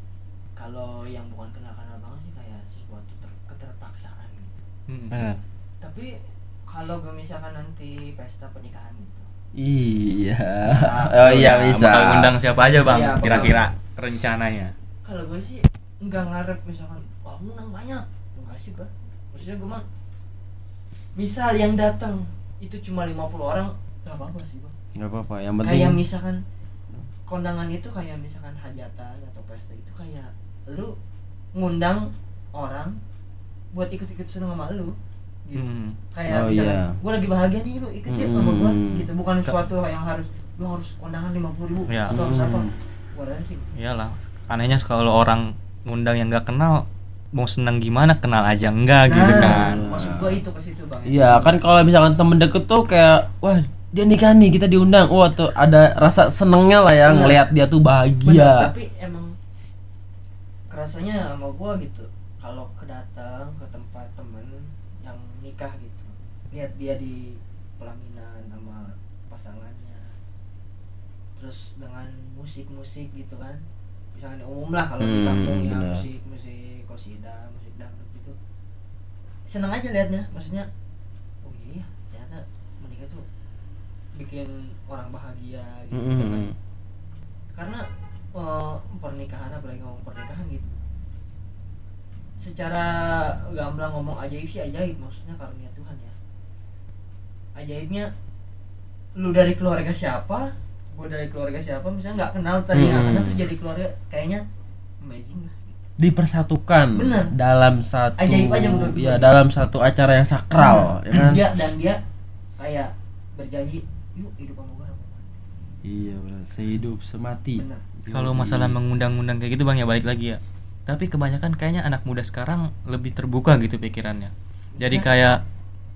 kalau yang bukan kenal-kenal banget sih kayak sesuatu ter keterpaksaan gitu Hmm. Benar. tapi kalau gue misalkan nanti pesta pernikahan gitu Iya. Bisa. Oh iya bisa. Bakal ngundang siapa aja, Bang? Iya. Kira-kira rencananya. kalau gue sih nggak ngarep misalkan wah menang banyak enggak sih gue maksudnya gue mah misal yang datang itu cuma 50 orang nggak apa-apa sih bang Gak apa-apa, yang penting. kayak misalkan kondangan itu kayak misalkan hajatan atau pesta itu kayak lu ngundang orang buat ikut-ikut seneng sama lu gitu Hmm. kayak Oh, misalkan iya. gue lagi bahagia nih lu ikut ya sama gue Hmm. gitu bukan sesuatu yang harus lu harus kondangan lima puluh ribu Iya. atau harus apa Hmm. gue sih Iyalah. Anehnya kalau orang ngundang yang nggak kenal mau seneng gimana kenal aja enggak gitu kan. Nah, maksud gue itu ke situ bang Iya kan kalau misalkan temen deket tuh kayak wah dia nikah nih kita diundang wah tuh ada rasa senengnya lah ya Bener. ngelihat dia tuh Bener, bahagia tapi emang kerasanya sama gue gitu kedatang ke tempat temen yang nikah gitu lihat dia di pelaminan sama pasangannya terus dengan musik-musik gitu kan misalnya umum lah kalau di Hmm, kampung ya benar. musik musik kosida musik dangdut gitu seneng aja liatnya maksudnya oh iya ternyata menikah tuh bikin orang bahagia gitu mm, kan. mm. karena eh, pernikahan apalagi ngomong pernikahan gitu secara gamblang ngomong ajaib sih ajaib maksudnya karunia Tuhan ya ajaibnya lu dari keluarga siapa gue dari keluarga siapa misalnya nggak kenal tadi nggak Hmm. kenal tuh jadi keluarga kayaknya amazing lah dipersatukan Bener. dalam satu Ajaib aja menurut ya dalam satu acara yang sakral ya kan dia dan dia kayak berjanji yuk hidup sama gue sama mati." iya benar sehidup semati Bener. Kalau masalah mengundang-undang kayak gitu bang ya balik lagi ya. Tapi kebanyakan kayaknya anak muda sekarang lebih terbuka gitu pikirannya. Jadi Ya. kayak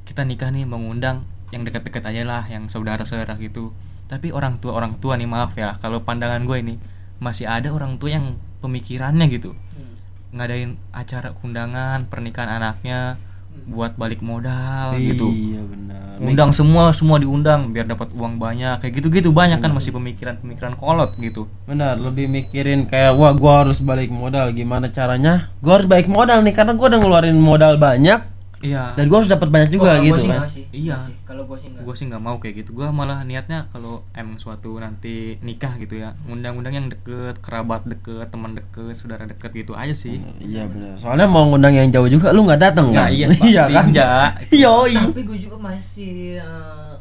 kita nikah nih mengundang yang dekat-dekat aja lah, yang saudara-saudara gitu. Tapi orang tua orang tua nih maaf ya, kalau pandangan gue ini masih ada orang tua yang pemikirannya gitu Hmm. ngadain acara undangan pernikahan anaknya Hmm. buat balik modal gitu. iya benar Undang semua semua diundang biar dapat uang banyak. Kayak gitu-gitu banyak kan masih pemikiran-pemikiran kolot gitu. benar lebih mikirin kayak wah gua harus balik modal. Gimana caranya? Gua harus balik modal nih karena gua udah ngeluarin modal banyak Iya. dan gua harus dapat banyak juga Oh, gua gitu sih kan. sih. Iya. Kalau gue sih nggak. Gue sih nggak. Mau kayak gitu. Gue malah niatnya kalau emang suatu nanti nikah gitu ya undang-undang yang deket kerabat deket teman deket saudara deket gitu aja sih. Iya benar soalnya mau ngundang yang jauh juga lu nggak datang Nah, kan? iya, iya kan? enggak. yoi tapi gue juga masih eh,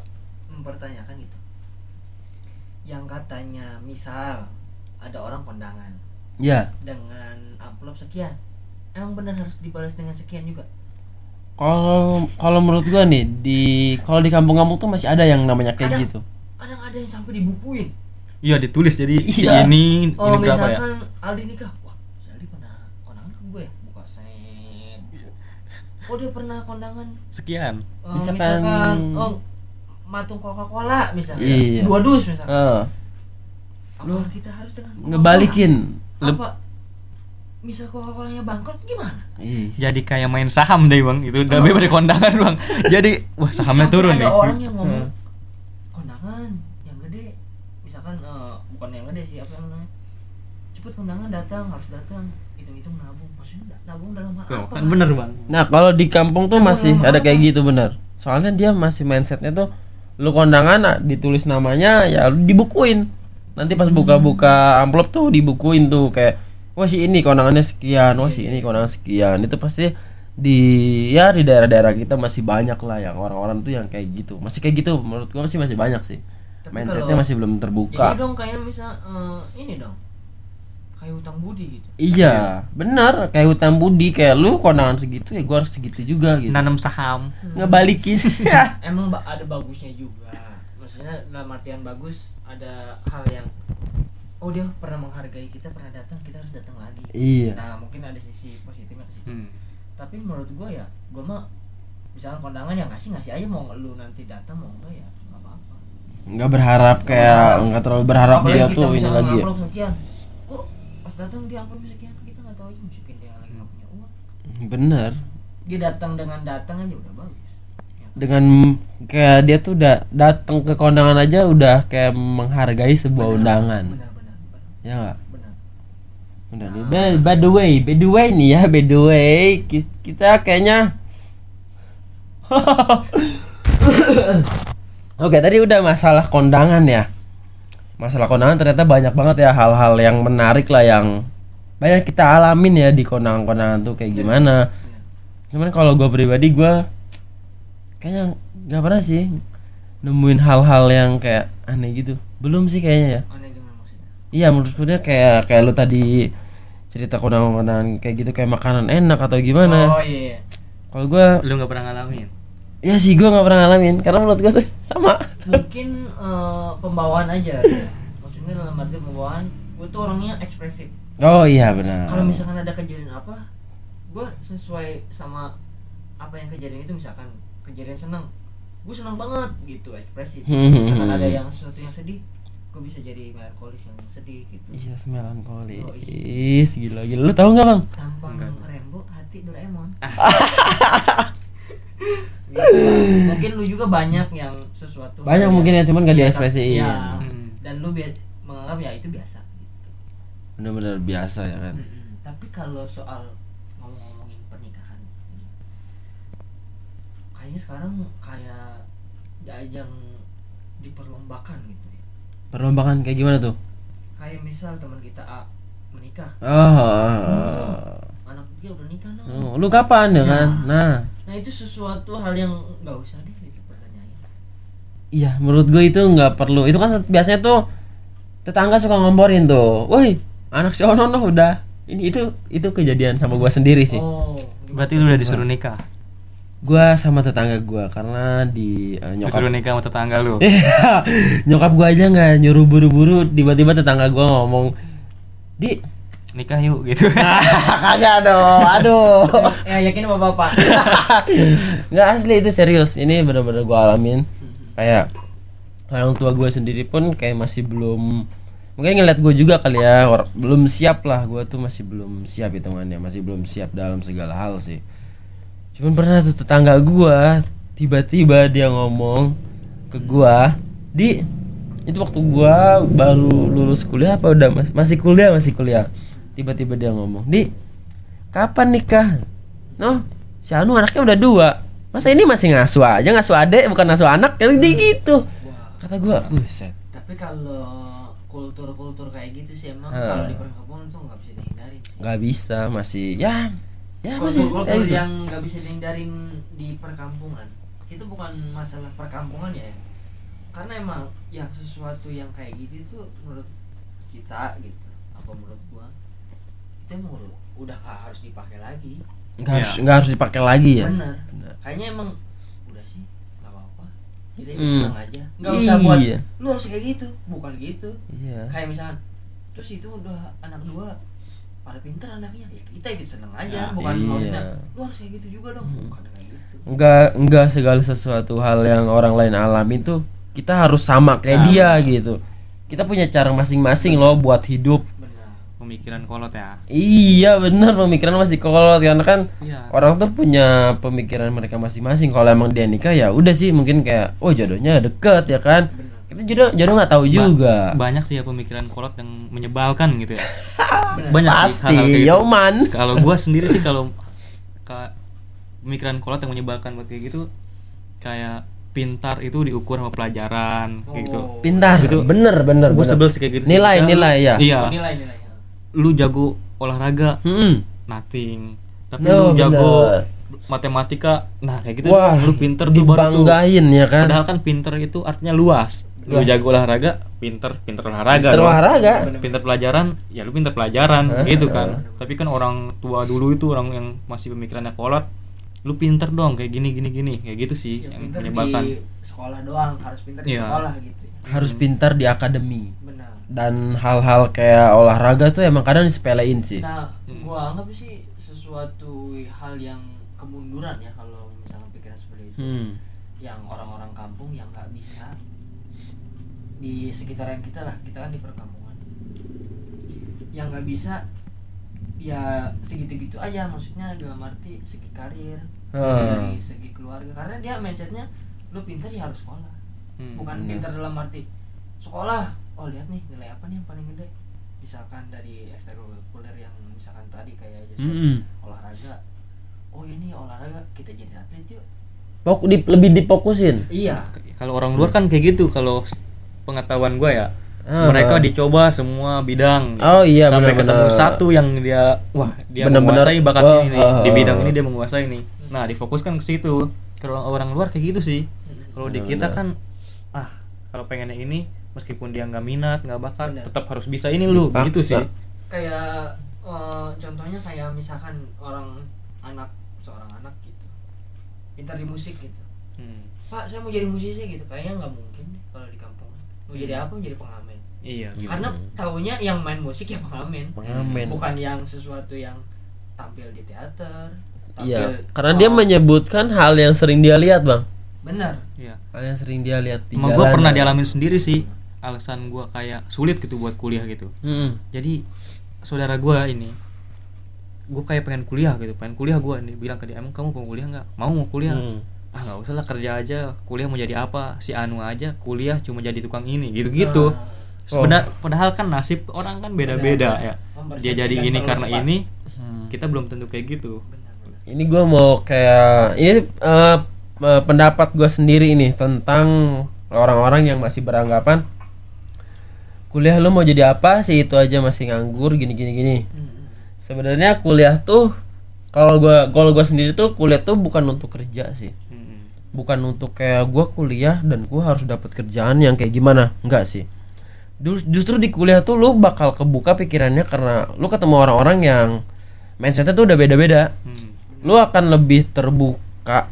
mempertanyakan gitu. Yang katanya misal ada orang kondangan ya dengan amplop sekian emang benar harus dibalas dengan sekian juga kalau kalau menurut gua nih di kalau di kampung-kampung tuh masih ada yang namanya kayak Kadang- gitu. Kadang ada yang sampai dibukuin. Iya ditulis. Jadi Iya. ini oh ini berapa ya? misalkan Aldi nikah wah si Aldi pernah kondangan ke gue ya? Buka set oh dia pernah kondangan. Sekian. Eh, Misalkan- misalkan, oh matung Coca Cola misalkan. Iya. dua dus misalkan. Eh, apa kita harus dengan Coca-Cola? ngebalikin? Apa misal Coca Colanya bangkrut gimana? Ih. jadi kayak main saham deh bang. Itu udah bebas dari kondangan bang. Jadi wah sahamnya Sampai turun ada nih. orang yang ngomong Hmm. kondangan yang gede. Misalkan eh, bukan yang gede sih apa yang namanya? Cepet kondangan datang harus datang. Hitung-hitung nabung. Maksudnya nabung dalam hal apa? kan bener bang. Nah kalau di kampung tuh masih ada kayak gitu bener. Soalnya dia masih mindsetnya tuh lu kondangan ah, ditulis namanya ya lu dibukuin. Nanti pas buka-buka amplop tuh dibukuin tuh kayak wah si ini kondangannya sekian, wah si ini kondangan sekian. Itu pasti di ya di daerah-daerah kita masih banyak lah yang orang-orang tuh yang kayak gitu. Masih kayak gitu menurut gua masih masih banyak sih. Tapi Mindsetnya kalau- masih belum jadi terbuka. dong kayak misal eh, ini dong kayak hutang budi gitu Iya, benar kayak hutang budi kayak lu kondangan segitu ya gua harus segitu juga gitu. nanam saham Ngebalikin. emang ada bagusnya juga maksudnya dalam artian bagus ada hal yang oh dia pernah menghargai kita pernah datang kita harus datang lagi Iya. nah mungkin ada sisi positifnya ke situ Hmm. tapi menurut gua ya gua mah misalnya kondangan yang ngasih ngasih aja mau lu nanti datang mau enggak ya nggak apa-apa nggak berharap kayak nggak terlalu berharap Apalagi dia kita tuh ini lagi ya. sekian kok pas datang dia amplop sekian kita nggak tahu aja mungkin dia lagi nggak punya uang bener dia datang dengan datang aja udah bagus Ya. dengan kayak dia tuh udah datang ke kondangan aja udah kayak menghargai sebuah Benar, undangan benar, ya nggak benar nih. By, by the way, by the way nih ya, by the way, ki- kita kayaknya Oke, tadi udah masalah kondangan ya. Masalah kondangan ternyata banyak banget ya hal-hal yang menarik lah yang banyak kita alamin ya di kondangan-kondangan tuh kayak gimana. Cuman kalau gue pribadi gue kayaknya nggak pernah sih nemuin hal-hal yang kayak aneh gitu. Belum sih kayaknya ya. Iya menurutku dia kayak kayak lu tadi cerita kondangan-kondangan kayak gitu kayak makanan enak atau gimana. oh iya, iya. Kalau gua lu nggak pernah ngalamin ya sih gua nggak pernah ngalamin karena menurut gua tuh sama. mungkin eh, pembawaan aja ya. maksudnya dalam arti pembawaan gue tuh orangnya ekspresif Oh iya benar. kalau misalkan ada kejadian apa gue sesuai sama apa yang kejadian itu misalkan kejadian senang gue senang banget gitu ekspresif Hmm. misalkan ada yang sesuatu yang sedih gue bisa jadi melankolis yang sedih gitu Iya melankolis. Oh, iya. Gila gila. Lu tahu nggak bang? tampang Enggak. Rembo hati Doraemon gitu, Bang. mungkin lu juga banyak yang sesuatu Banyak mungkin yang- ya, cuman Iya, diekspresiin. iya. Hmm. dan lu bia- menganggap ya itu biasa gitu bener-bener biasa ya kan Mm-mm. tapi kalau soal ngomong-ngomongin pernikahan kayaknya sekarang kayak ajang diperlombakan gitu ya perlombakan kayak gimana tuh? Kayak misal teman kita A menikah. Oh, anak dia udah nikah no oh. lu kapan ya kan? Nah. Nah itu sesuatu hal yang nggak usah deh gitu pertanyaannya. Iya menurut gue itu nggak perlu. Itu kan biasanya tuh tetangga suka ngomporin tuh. Woi anak si Ono udah. Ini itu itu kejadian sama gue sendiri sih. Oh Berarti lu udah disuruh nikah. Gue sama tetangga gue karena di Disuruh nyokap nikah sama tetangga lu. nyokap gue aja nggak nyuruh buru-buru tiba-tiba tetangga gue ngomong di. Nikah yuk gitu. kagak dong aduh. Ya yakin bapak-bapak nggak asli itu serius. Ini bener-bener gue alamin. Kayak orang tua gue sendiri pun kayak masih belum mungkin ngeliat gue juga kali ya belum siap lah. Gue tuh masih belum siap hitungannya masih belum siap dalam segala hal sih cuman pernah tuh tetangga gue tiba-tiba dia ngomong ke gue di itu waktu gue baru lulus kuliah apa udah mas- masih kuliah masih kuliah. Tiba-tiba dia ngomong di kapan nikah? Noh si Anu anaknya udah dua. Masa ini masih ngasuh aja ngasuh adek bukan ngasuh anak? Jadi dia gitu. Kata gue buset. Tapi kalau kultur-kultur kayak gitu sih emang Ah. kalau di perkampungan tuh nggak bisa dihindarin sih. Nggak bisa masih ya ya kultur-kultur eh, yang nggak bisa dihindarin di perkampungan itu bukan masalah perkampungan ya? Karena emang yang sesuatu yang kayak gitu itu menurut kita gitu apa menurut gua itu emang udah, nggak harus dipakai lagi. Nggak harus Iya. nggak harus dipakai lagi ya? Bener. Bener. kayaknya emang udah sih nggak apa-apa. Jadi Hmm. senang aja. Nggak usah buat Iya. lu harus kayak gitu. Bukan gitu. Iya. Kayak misalkan terus itu udah anak dua pada pinter anaknya. Ya kita ikut seneng aja Ya, bukan iya. maksudnya lu harus kayak gitu juga dong. Bukan kayak gitu. Nggak nggak segala sesuatu hal yang orang lain alami tuh kita harus sama kayak Nah. dia gitu. Kita punya cara masing-masing loh buat hidup. Benar. Pemikiran kolot ya. iya bener pemikiran masih kolot. Karena kan Iya. orang tuh punya pemikiran mereka masing-masing. Kalau emang dia nikah ya udah sih mungkin kayak oh jodohnya deket ya kan kita jodoh jodoh nggak tahu juga Banyak sih ya pemikiran kolot yang menyebalkan gitu ya. Banyak sih pasti hal-hal kayak gitu. yoman Kalau gua sendiri sih kalau ka- pemikiran kolot yang menyebalkan buat kayak gitu kayak pintar itu diukur sama pelajaran kayak gitu. Oh. pintar Itu- bener bener Gue sebel sih kayak gitu. sih. nilai Misalnya nilai ya Iya. nilai-nilai Lu jago olahraga, Hmm. nothing. Tapi No, lu jago bener. matematika, nah kayak gitu wah lu pinter tuh baru tuh. ya kan Padahal kan pinter itu artinya luas. Lu jago olahraga, pinter, pinter olahraga. Pinter dong. olahraga Pinter pelajaran, ya lu pinter pelajaran Eh, gitu kan. Tapi kan orang tua dulu itu orang yang masih pemikirannya kolot, lu pinter dong kayak gini gini gini, kayak gitu sih ya, yang pinter menyebalkan. di sekolah doang harus pinter di Iya. sekolah gitu harus pintar di akademi benar dan hal-hal kayak olahraga tuh emang kadang disepelein sih nah Hmm. gua anggap sih sesuatu hal yang kemunduran ya kalau misalnya pikiran seperti itu hmm. yang orang-orang kampung yang nggak bisa di sekitaran kita lah kita kan di perkampungan. Yang nggak bisa ya segitu-gitu aja maksudnya dalam arti segi karir Ah. dari segi keluarga karena dia mindsetnya lu pintar ya harus sekolah. Hmm, bukan iya. pintar dalam arti sekolah oh lihat nih nilai apa nih yang paling gede. Misalkan dari ekstrakurikuler yang misalkan tadi kayak Joshua, Mm-mm. olahraga. Oh ini olahraga kita jadi atlet yuk. Pok- di- lebih difokusin? Iya. Kalau orang luar kan kayak gitu kalau pengetahuan gua ya. Ah. mereka dicoba semua bidang gitu. Oh, iya, sampai benar-benar. ketemu satu yang dia wah dia Benar-benar, menguasai bakat wah, ini nih. ah, di ah, bidang ah. ini dia menguasai nih nah difokuskan ke situ kalau orang luar kayak gitu sih kalau di kita kan ah kalau pengennya ini meskipun dia nggak minat nggak bakat tetap harus bisa ini lu Dipaksa. gitu sih kayak eh, contohnya kayak misalkan orang anak seorang anak gitu pintar di musik gitu Hmm. pak saya mau jadi musisi gitu kayaknya nggak mungkin deh kalau di kampung mau jadi Hmm. apa? Mau jadi pengamen. Iya gitu. karena taunya yang main musik ya pengamen. Pengamen. Bukan yang sesuatu yang tampil di teater tampil iya karena dia oh, menyebutkan hal yang sering dia lihat bang. Benar. Iya. Hal yang sering dia lihat di Emang gue pernah dialamin sendiri sih. Alasan gua kayak sulit gitu buat kuliah gitu. Mm-mm. jadi saudara gua ini gue kayak pengen kuliah gitu. Pengen kuliah gua ini bilang ke dia emang kamu mau kuliah nggak? Mau mau kuliah. Hmm. Ah nggak usah lah kerja aja. Kuliah mau jadi apa? Si Anu aja kuliah cuma jadi tukang ini. Gitu gitu Nah, Sebenar- padahal kan nasib orang kan beda-beda ya. Dia jadi ini karena cepat. ini Hmm. kita belum tentu kayak gitu. Ini gue mau kayak ini eh, pendapat gue sendiri ini tentang orang-orang yang masih beranggapan kuliah lu mau jadi apa? Sih itu aja masih nganggur gini gini gini. Hmm. sebenarnya kuliah tuh kalau gua kalau gua sendiri tuh kuliah tuh bukan untuk kerja sih bukan untuk kayak gua kuliah dan gua harus dapat kerjaan yang kayak gimana. Enggak sih. Justru di kuliah tuh lu bakal kebuka pikirannya karena lu ketemu orang-orang yang mindsetnya tuh udah beda-beda. Hmm. lu akan lebih terbuka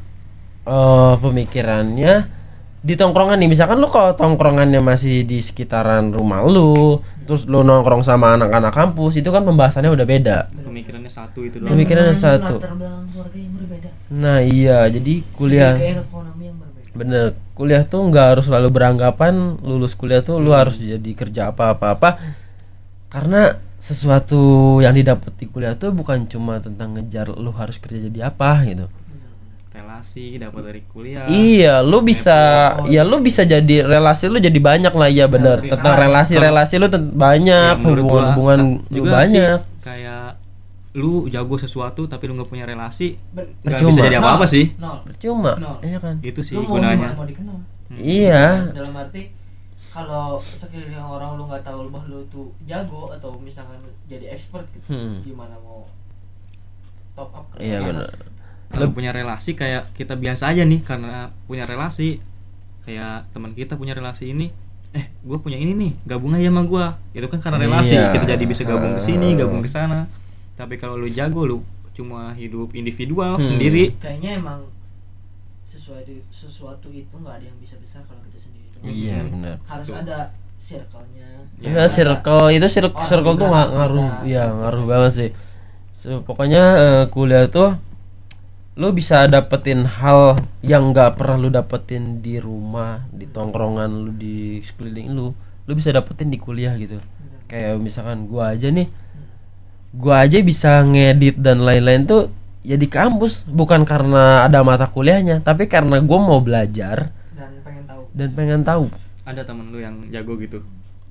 eh, pemikirannya di tongkrongan nih misalkan lu kalau tongkrongannya masih di sekitaran rumah lu terus lu nongkrong sama anak-anak kampus itu kan pembahasannya udah beda. Pemikirannya satu itu doang. Pemikirannya dengan satu. latar belakang keluarga yang berbeda. Nah iya jadi kuliah Segi ekonomi yang berbeda. Bener kuliah tuh nggak harus selalu beranggapan lulus kuliah tuh lu harus jadi kerja apa apa apa karena sesuatu yang didapat di kuliah tuh bukan cuma tentang ngejar lu harus kerja jadi apa gitu relasi dapat dari kuliah Iya, lu bisa ya lu bisa jadi relasi lu jadi banyak lah ya bener Tapi- tentang ah, relasi-relasi lu tent- banyak Ya, hubungan-hubungan ka- lu juga sih banyak. kayak lu jago sesuatu tapi lu nggak punya relasi nggak bisa jadi apa apa sih Nol. Percuma, Nol. iya kan? itu sih lu mau gunanya mau dikenal Iya. dalam arti kalau sekeliling orang lu nggak tahu bahwa lu tuh jago atau misalkan jadi expert gitu Hmm. gimana mau top up ke Iya benar. Kalau punya relasi kayak kita biasa aja nih karena punya relasi kayak teman kita punya relasi ini eh gue punya ini nih gabung aja sama gue itu kan karena relasi Iya. kita jadi bisa gabung ke sini gabung ke sana tapi kalau lu jago lu cuma hidup individual Hmm. sendiri kayaknya emang sesuatu sesuatu itu nggak ada yang bisa besar kalau kita sendiri. Iya benar. harus Tuh. ada circle-nya Ya, Ya, circle itu circle, Orang circle tuh ngaruh, ya ngaruh banget sih. So, pokoknya eh, kuliah tuh lu bisa dapetin hal yang nggak pernah lu dapetin di rumah, di tongkrongan lu, di sekeliling lu, lu bisa dapetin di kuliah gitu. Kayak misalkan gua aja nih, gua aja bisa ngedit dan lain-lain tuh ya di kampus, bukan karena ada mata kuliahnya, tapi karena gua mau belajar dan pengen tahu dan pengen tahu. ada temen lu yang jago gitu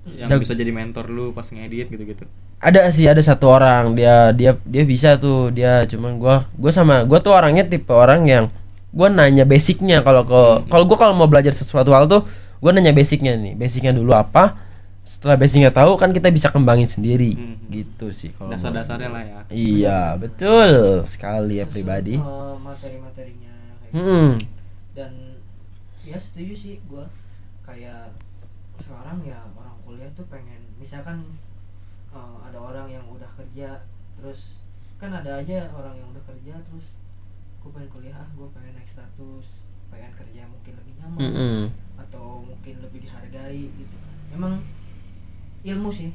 yang Jago. bisa jadi mentor lu pas ngedit gitu-gitu. Ada sih ada satu orang. Dia dia dia bisa tuh. Dia cuman gua gua sama gua tuh orangnya tipe orang yang gua nanya basicnya. Kalau ke kalau gua kalau mau belajar sesuatu hal tuh gua nanya basicnya nih. Basicnya dulu apa? Setelah basicnya tahu kan kita bisa kembangin sendiri. Mhm. gitu sih kalau dasar-dasarnya lah ya. Iya betul sekali ya pribadi. Eh, materi-materinya kayak gitu. hmm. dan ya setuju sih gua. Kayak sekarang ya kuliah tuh pengen misalkan eh, ada orang yang udah kerja terus kan ada aja orang yang udah kerja terus gue pengen kuliah ah gue pengen naik status pengen kerja mungkin lebih nyaman Mm-mm. atau mungkin lebih dihargai gitu. Emang ilmu sih.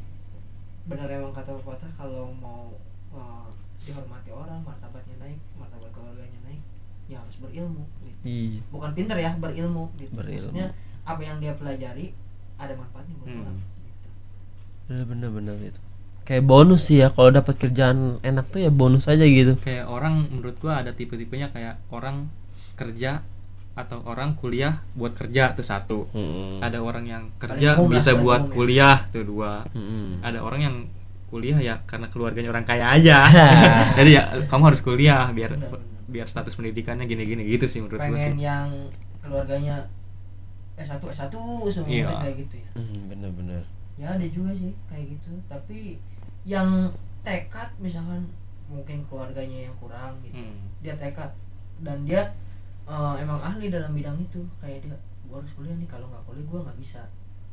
Benar emang kata pepatah kalau mau eh, dihormati orang martabatnya naik martabat keluarganya naik ya harus berilmu gitu. Iya. Bukan pinter ya berilmu gitu. Berilmu. maksudnya apa yang dia pelajari ada manfaatnya buat Hmm. orang gitu. bener-bener itu kayak bonus sih ya kalau dapat kerjaan enak tuh ya bonus aja gitu kayak orang menurut gua ada tipe-tipenya kayak orang kerja atau orang kuliah buat kerja tuh satu Mm-mm. ada orang yang kerja Paling bisa buat ya. kuliah tuh dua Mm-mm. ada orang yang kuliah ya karena keluarganya orang kaya aja jadi ya kamu harus kuliah biar Benar, benar. biar status pendidikannya gini-gini gitu sih menurut gua pengen sih yang keluarganya S1 S1 semua Iya. kayak gitu ya Hmm, bener-bener ya ada juga sih kayak gitu tapi yang tekad misalkan mungkin keluarganya yang kurang gitu Hmm. dia tekad dan dia eh, emang ahli dalam bidang itu kayak dia gua harus kuliah nih kalau nggak kuliah gua nggak bisa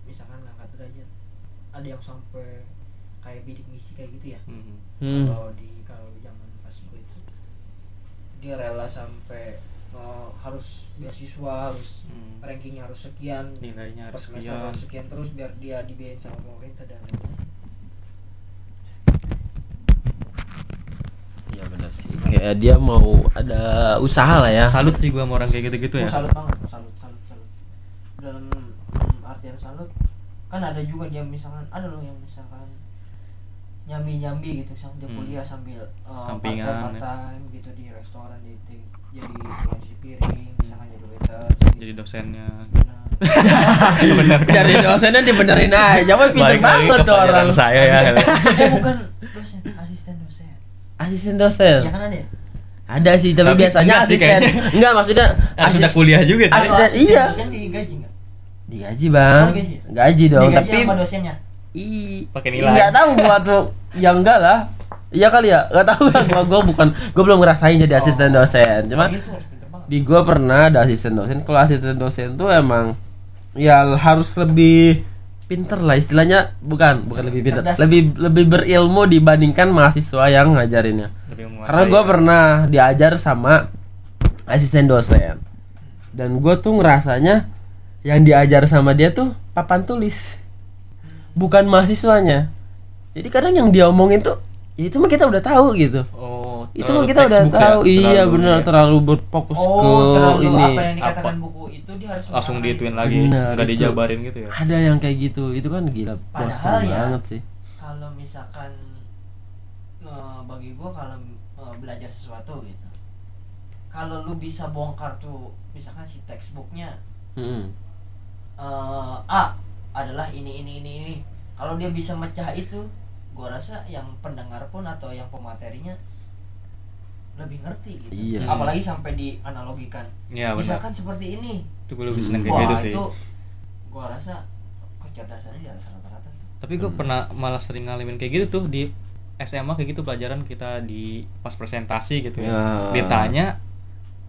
misalkan ngangkat derajat ada yang sampai kayak bidik misi kayak gitu ya Hmm. Hmm. kalau di kalau zaman pas gue itu dia rela sampai eh, harus beasiswa harus Hmm. rankingnya harus sekian nilainya harus sekian harus sekian terus biar dia dibiayain sama pemerintah dan lain-lain Iya benar sih. Kayak dia mau ada usaha lah ya. salut sih gua sama orang kayak gitu-gitu ya Oh, salut banget salut salut salut dalam mm, artian salut kan ada juga dia misalkan ada loh yang misalkan nyambi nyambi gitu misalkan dia Hmm. kuliah sambil uh, Sampingan, part time gitu di restoran di, di- jadi cuci piring misalkan jadi jadi dosennya Benar. Dari dosennya dibenerin aja, Wah, pinter banget tuh orang. saya ya eh bukan dosen asisten dosen Asisten dosen. ya kan ada ya Ada sih, tapi, Tapi biasanya enggak sih asisten. kayaknya. Enggak, maksudnya harus udah asis- kuliah juga. Asisten- asisten iya. dosen digaji nggak Digaji, Bang. Digaji. Gaji dong, digaji tapi sama dosennya Ih, Pakai nilai. Nggak tahu gua tuh. Ya enggak lah. Iya kali ya? Enggak tahu lah gua, gua bukan gua belum ngerasain jadi asisten dosen. Cuma Oh, itu harus pinter banget di gua pernah ada asisten dosen. Kalau asisten dosen tuh emang ya harus lebih pinter lah istilahnya bukan bukan lebih pinter Cerdas. lebih lebih berilmu dibandingkan mahasiswa yang ngajarinnya karena gue ya. pernah diajar sama asisten dosen dan gue tuh ngerasanya yang diajar sama dia tuh papan tulis bukan mahasiswanya jadi kadang yang dia omongin tuh itu mah kita udah tahu gitu oh itu mah kita udah ya, tahu iya terlalu benar ya. terlalu berfokus oh ke terlalu ini apa yang dikatakan Apa? buku itu dia harus langsung itu. lagi Benar, nggak itu. dijabarin gitu ya ada yang kayak gitu itu kan gila bosan ya, banget sih kalau misalkan eh, bagi gua kalau eh, belajar sesuatu gitu kalau lu bisa bongkar tuh misalkan si textbooknya Mm-mm. eh, A adalah ini ini ini ini kalau dia bisa mecah itu gua rasa yang pendengar pun atau yang pematerinya lebih ngerti gitu Iya. apalagi sampai dianalogikan Iya, benar. misalkan seperti ini itu gue lebih seneng Hmm. kayak gitu sih itu gua rasa kecerdasannya di atas rata-rata tapi gue pernah malah sering ngalamin kayak gitu tuh di SMA kayak gitu pelajaran kita di pas presentasi gitu ya, Ya. ditanya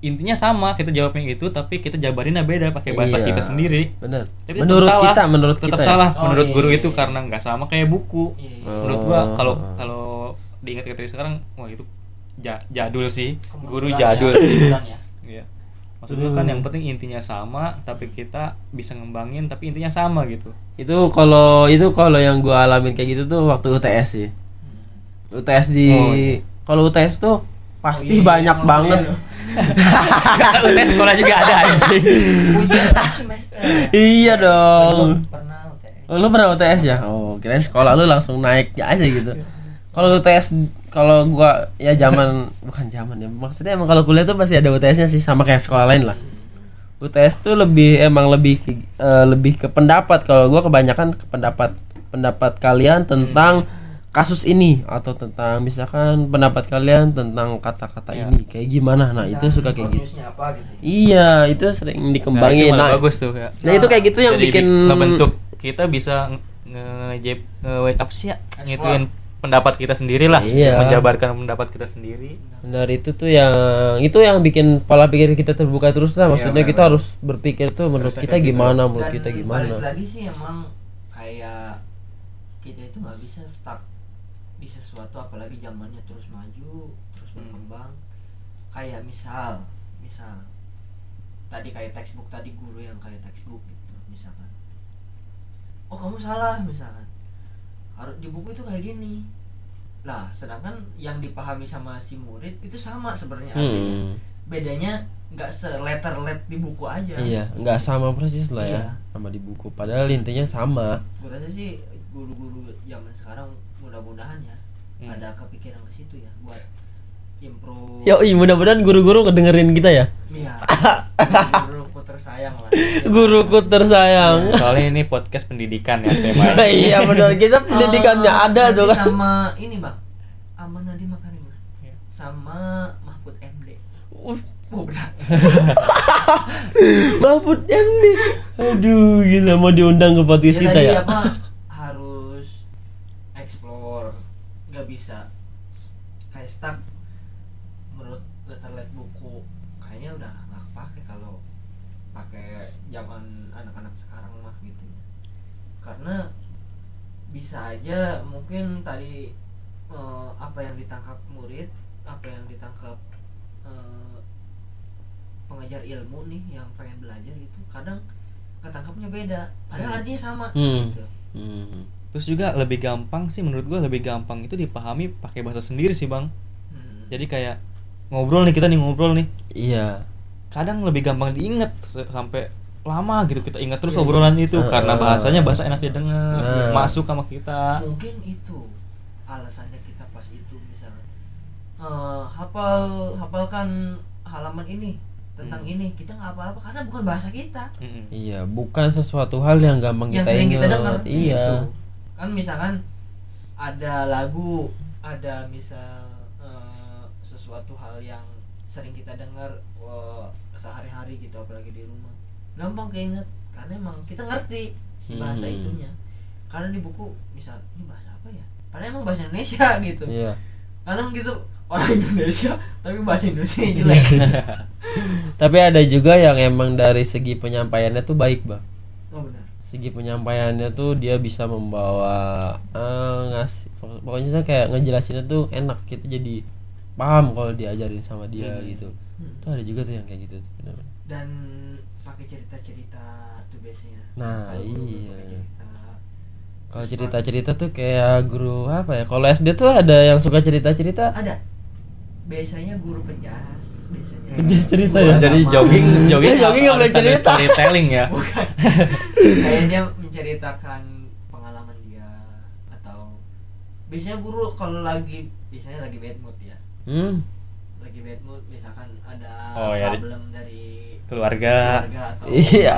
intinya sama kita jawabnya gitu tapi kita jabarinnya beda pakai bahasa Iya. kita sendiri benar tapi menurut salah. kita menurut tetap kita ya? salah Oh, menurut iya, guru iya, itu iya. karena nggak sama kayak buku Iya, iya. Oh. menurut gua kalau kalau diingat dari sekarang wah itu ja- jadul sih guru Kemunduran jadul ya, ya. Iya. Maksudnya kan Hmm. yang penting intinya sama, tapi kita bisa ngembangin, tapi intinya sama gitu. itu kalau itu kalau yang gua alamin kayak gitu tuh waktu UTS sih UTS di Oh, iya. kalau UTS tuh pasti Oh, iya, banyak iya, banget iya. UTS sekolah juga ada anjing. Ujian semester. Iya dong. Belum pernah UTS Oh, lu pernah UTS ya? Oh kirain sekolah lu langsung naik aja gitu. Kalau UTS kalau gua ya zaman bukan zaman ya maksudnya emang kalau kuliah tuh pasti ada UTS-nya sih sama kayak sekolah lain lah. UTS tuh lebih emang lebih eh, lebih ke pendapat. Kalau gua kebanyakan ke pendapat pendapat kalian tentang kasus ini atau tentang misalkan pendapat kalian tentang kata-kata Ya. ini kayak gimana nah itu Misalkan suka kayak gitu apa gitu iya itu sering Nah, itu dikembangin nah, bagus tuh ya. nah itu kayak gitu yang Jadi bikin ngebentuk kita bisa nge nge apa sih ya? Ngituin pendapat kita sendiri lah, Iya. menjabarkan pendapat kita sendiri. Benar itu tuh yang itu yang bikin pola pikir kita terbuka terus lah. Maksudnya benar, kita harus berpikir tuh menurut kita gimana, menurut Dan kita balik gimana. lagi sih emang kayak kita itu nggak bisa stuck sesuatu apalagi zamannya terus maju terus Hmm. berkembang kayak misal misal tadi kayak textbook tadi guru yang kayak textbook gitu misalkan oh kamu salah misalkan harus di buku itu kayak gini lah sedangkan yang dipahami sama si murid itu sama sebenarnya artinya Hmm. bedanya nggak seletter let di buku aja Iya, nggak sama persis lah ya Iya. sama di buku. Padahal intinya sama. gue rasa sih guru-guru zaman sekarang mudah-mudahan ya Hmm. ada kepikiran ke situ ya buat improve Yo, mudah-mudahan guru-guru kedengerin kita ya. iya guruku tersayang lah Guruku tersayang. Soalnya ini podcast pendidikan ya temanya. iya benar, kita pendidikannya Eh, ada tuh kan. sama ini bang Aman Nadiem Makarim Iya. sama Mahfud MD Uh, oh berat Mahfud MD. Aduh, gila mau diundang ke podcast ya kita tadi ya. apa harus explore nggak bisa. Kayak stuck. Menurut letter let buku kayaknya udah nggak kepake kalau pakai zaman anak-anak sekarang mah gitu. Karena bisa aja mungkin tadi eh, apa yang ditangkap murid apa yang ditangkap eh, pengajar ilmu nih yang pengen belajar gitu kadang ketangkapnya beda. Padahal artinya sama Hmm. gitu. Hmm. Terus juga lebih gampang sih menurut gua lebih gampang itu dipahami pakai bahasa sendiri sih, Bang. Hmm. Jadi kayak ngobrol nih kita nih ngobrol nih. Iya. Kadang lebih gampang diinget sampai lama gitu kita ingat terus Iya. obrolan itu Ah. karena bahasanya bahasa enak didengar, Nah. masuk sama kita. mungkin itu alasannya kita pas itu misalnya eh, hafal hafalkan halaman ini tentang Hmm. ini kita nggak apa-apa karena bukan bahasa kita Mm-mm. Iya, bukan sesuatu hal yang gampang yang kita ingat. dengar Iya. gitu. Kan misalkan ada lagu ada misal eh, sesuatu hal yang sering kita dengar wah, sehari-hari gitu apalagi di rumah gampang keinget karena emang kita ngerti si bahasa Hmm. itunya karena di buku misal ini bahasa apa ya padahal emang bahasa Indonesia gitu Iya. kadang gitu orang Indonesia tapi bahasa Indonesia jelek Tapi ada juga yang emang dari segi penyampaiannya tuh baik, Bang. Segi penyampaiannya tuh dia bisa membawa eh, ngasih pokoknya kayak ngejelasinnya tuh enak gitu jadi paham kalau diajarin sama dia Hmm. gitu. Hmm. Tuh ada juga tuh yang kayak gitu tuh, bener. dan pakai cerita-cerita tuh biasanya Nah, guru iya. Kalau cerita-cerita tuh kayak guru apa ya? Kalau SD tuh ada yang suka cerita-cerita. ada biasanya guru penjas biasanya Penjas cerita ya? Jadi jogging, jogging Iya, jogging nggak boleh ada cerita. storytelling ya. bukan kayak dia menceritakan pengalaman dia atau biasanya guru kalau lagi biasanya lagi bad mood ya Hmm. lagi bad mood misalkan ada Oh, ya, di- problem dari Keluarga. keluarga atau Iya.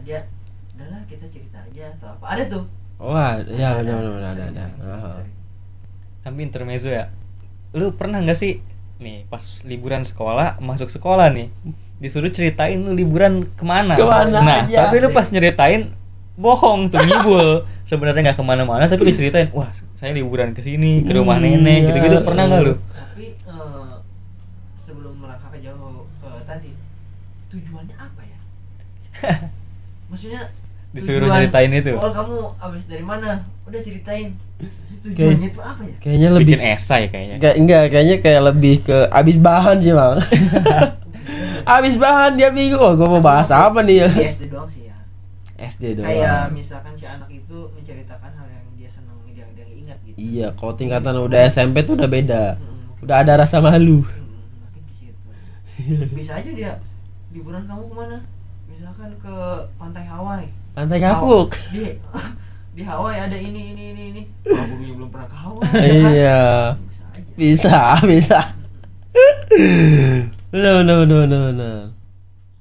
dia udahlah kita cerita aja atau apa ada tuh Wah, ya Ada, benar benar ada ada. Ah. sering. Tapi intermezzo ya. Lu pernah nggak sih nih pas liburan sekolah masuk sekolah nih disuruh ceritain lu liburan ke mana? Ke mana nah, aja. tapi lu pas nyeritain bohong tuh ngibul. Sebenarnya nggak ke mana-mana tapi lu ceritain, wah saya liburan ke sini ke rumah Iya. nenek gitu-gitu pernah nggak lu? tapi eh, sebelum melangkah ke jauh ke tadi tujuannya apa ya maksudnya Disuruh tujuan- ceritain itu. oh kamu abis dari mana udah ceritain tujuannya itu apa ya Kayaknya lebih Bikin esai kayaknya. Kayak enggak, kayaknya kayak lebih ke abis bahan sih, Bang. abis bahan dia bingung, oh, gue mau bahas apa nih ya? SD doang sih ya SD doang. kayak misalkan si anak itu menceritakan hal yang dia seneng dia dia ingat gitu Iya, kalau tingkatan udah SMP tuh udah beda. Hmm, Udah ada rasa malu. hmm, mungkin di situ bisa aja dia liburan kamu ke mana misalkan ke pantai Hawaii Pantai kapuk. Di di Hawaii ada ini ini ini ini oh, gurunya belum pernah ke Hawaii ya kan? Iya. bisa aja Bisa, bisa. Benar, benar, benar, benar.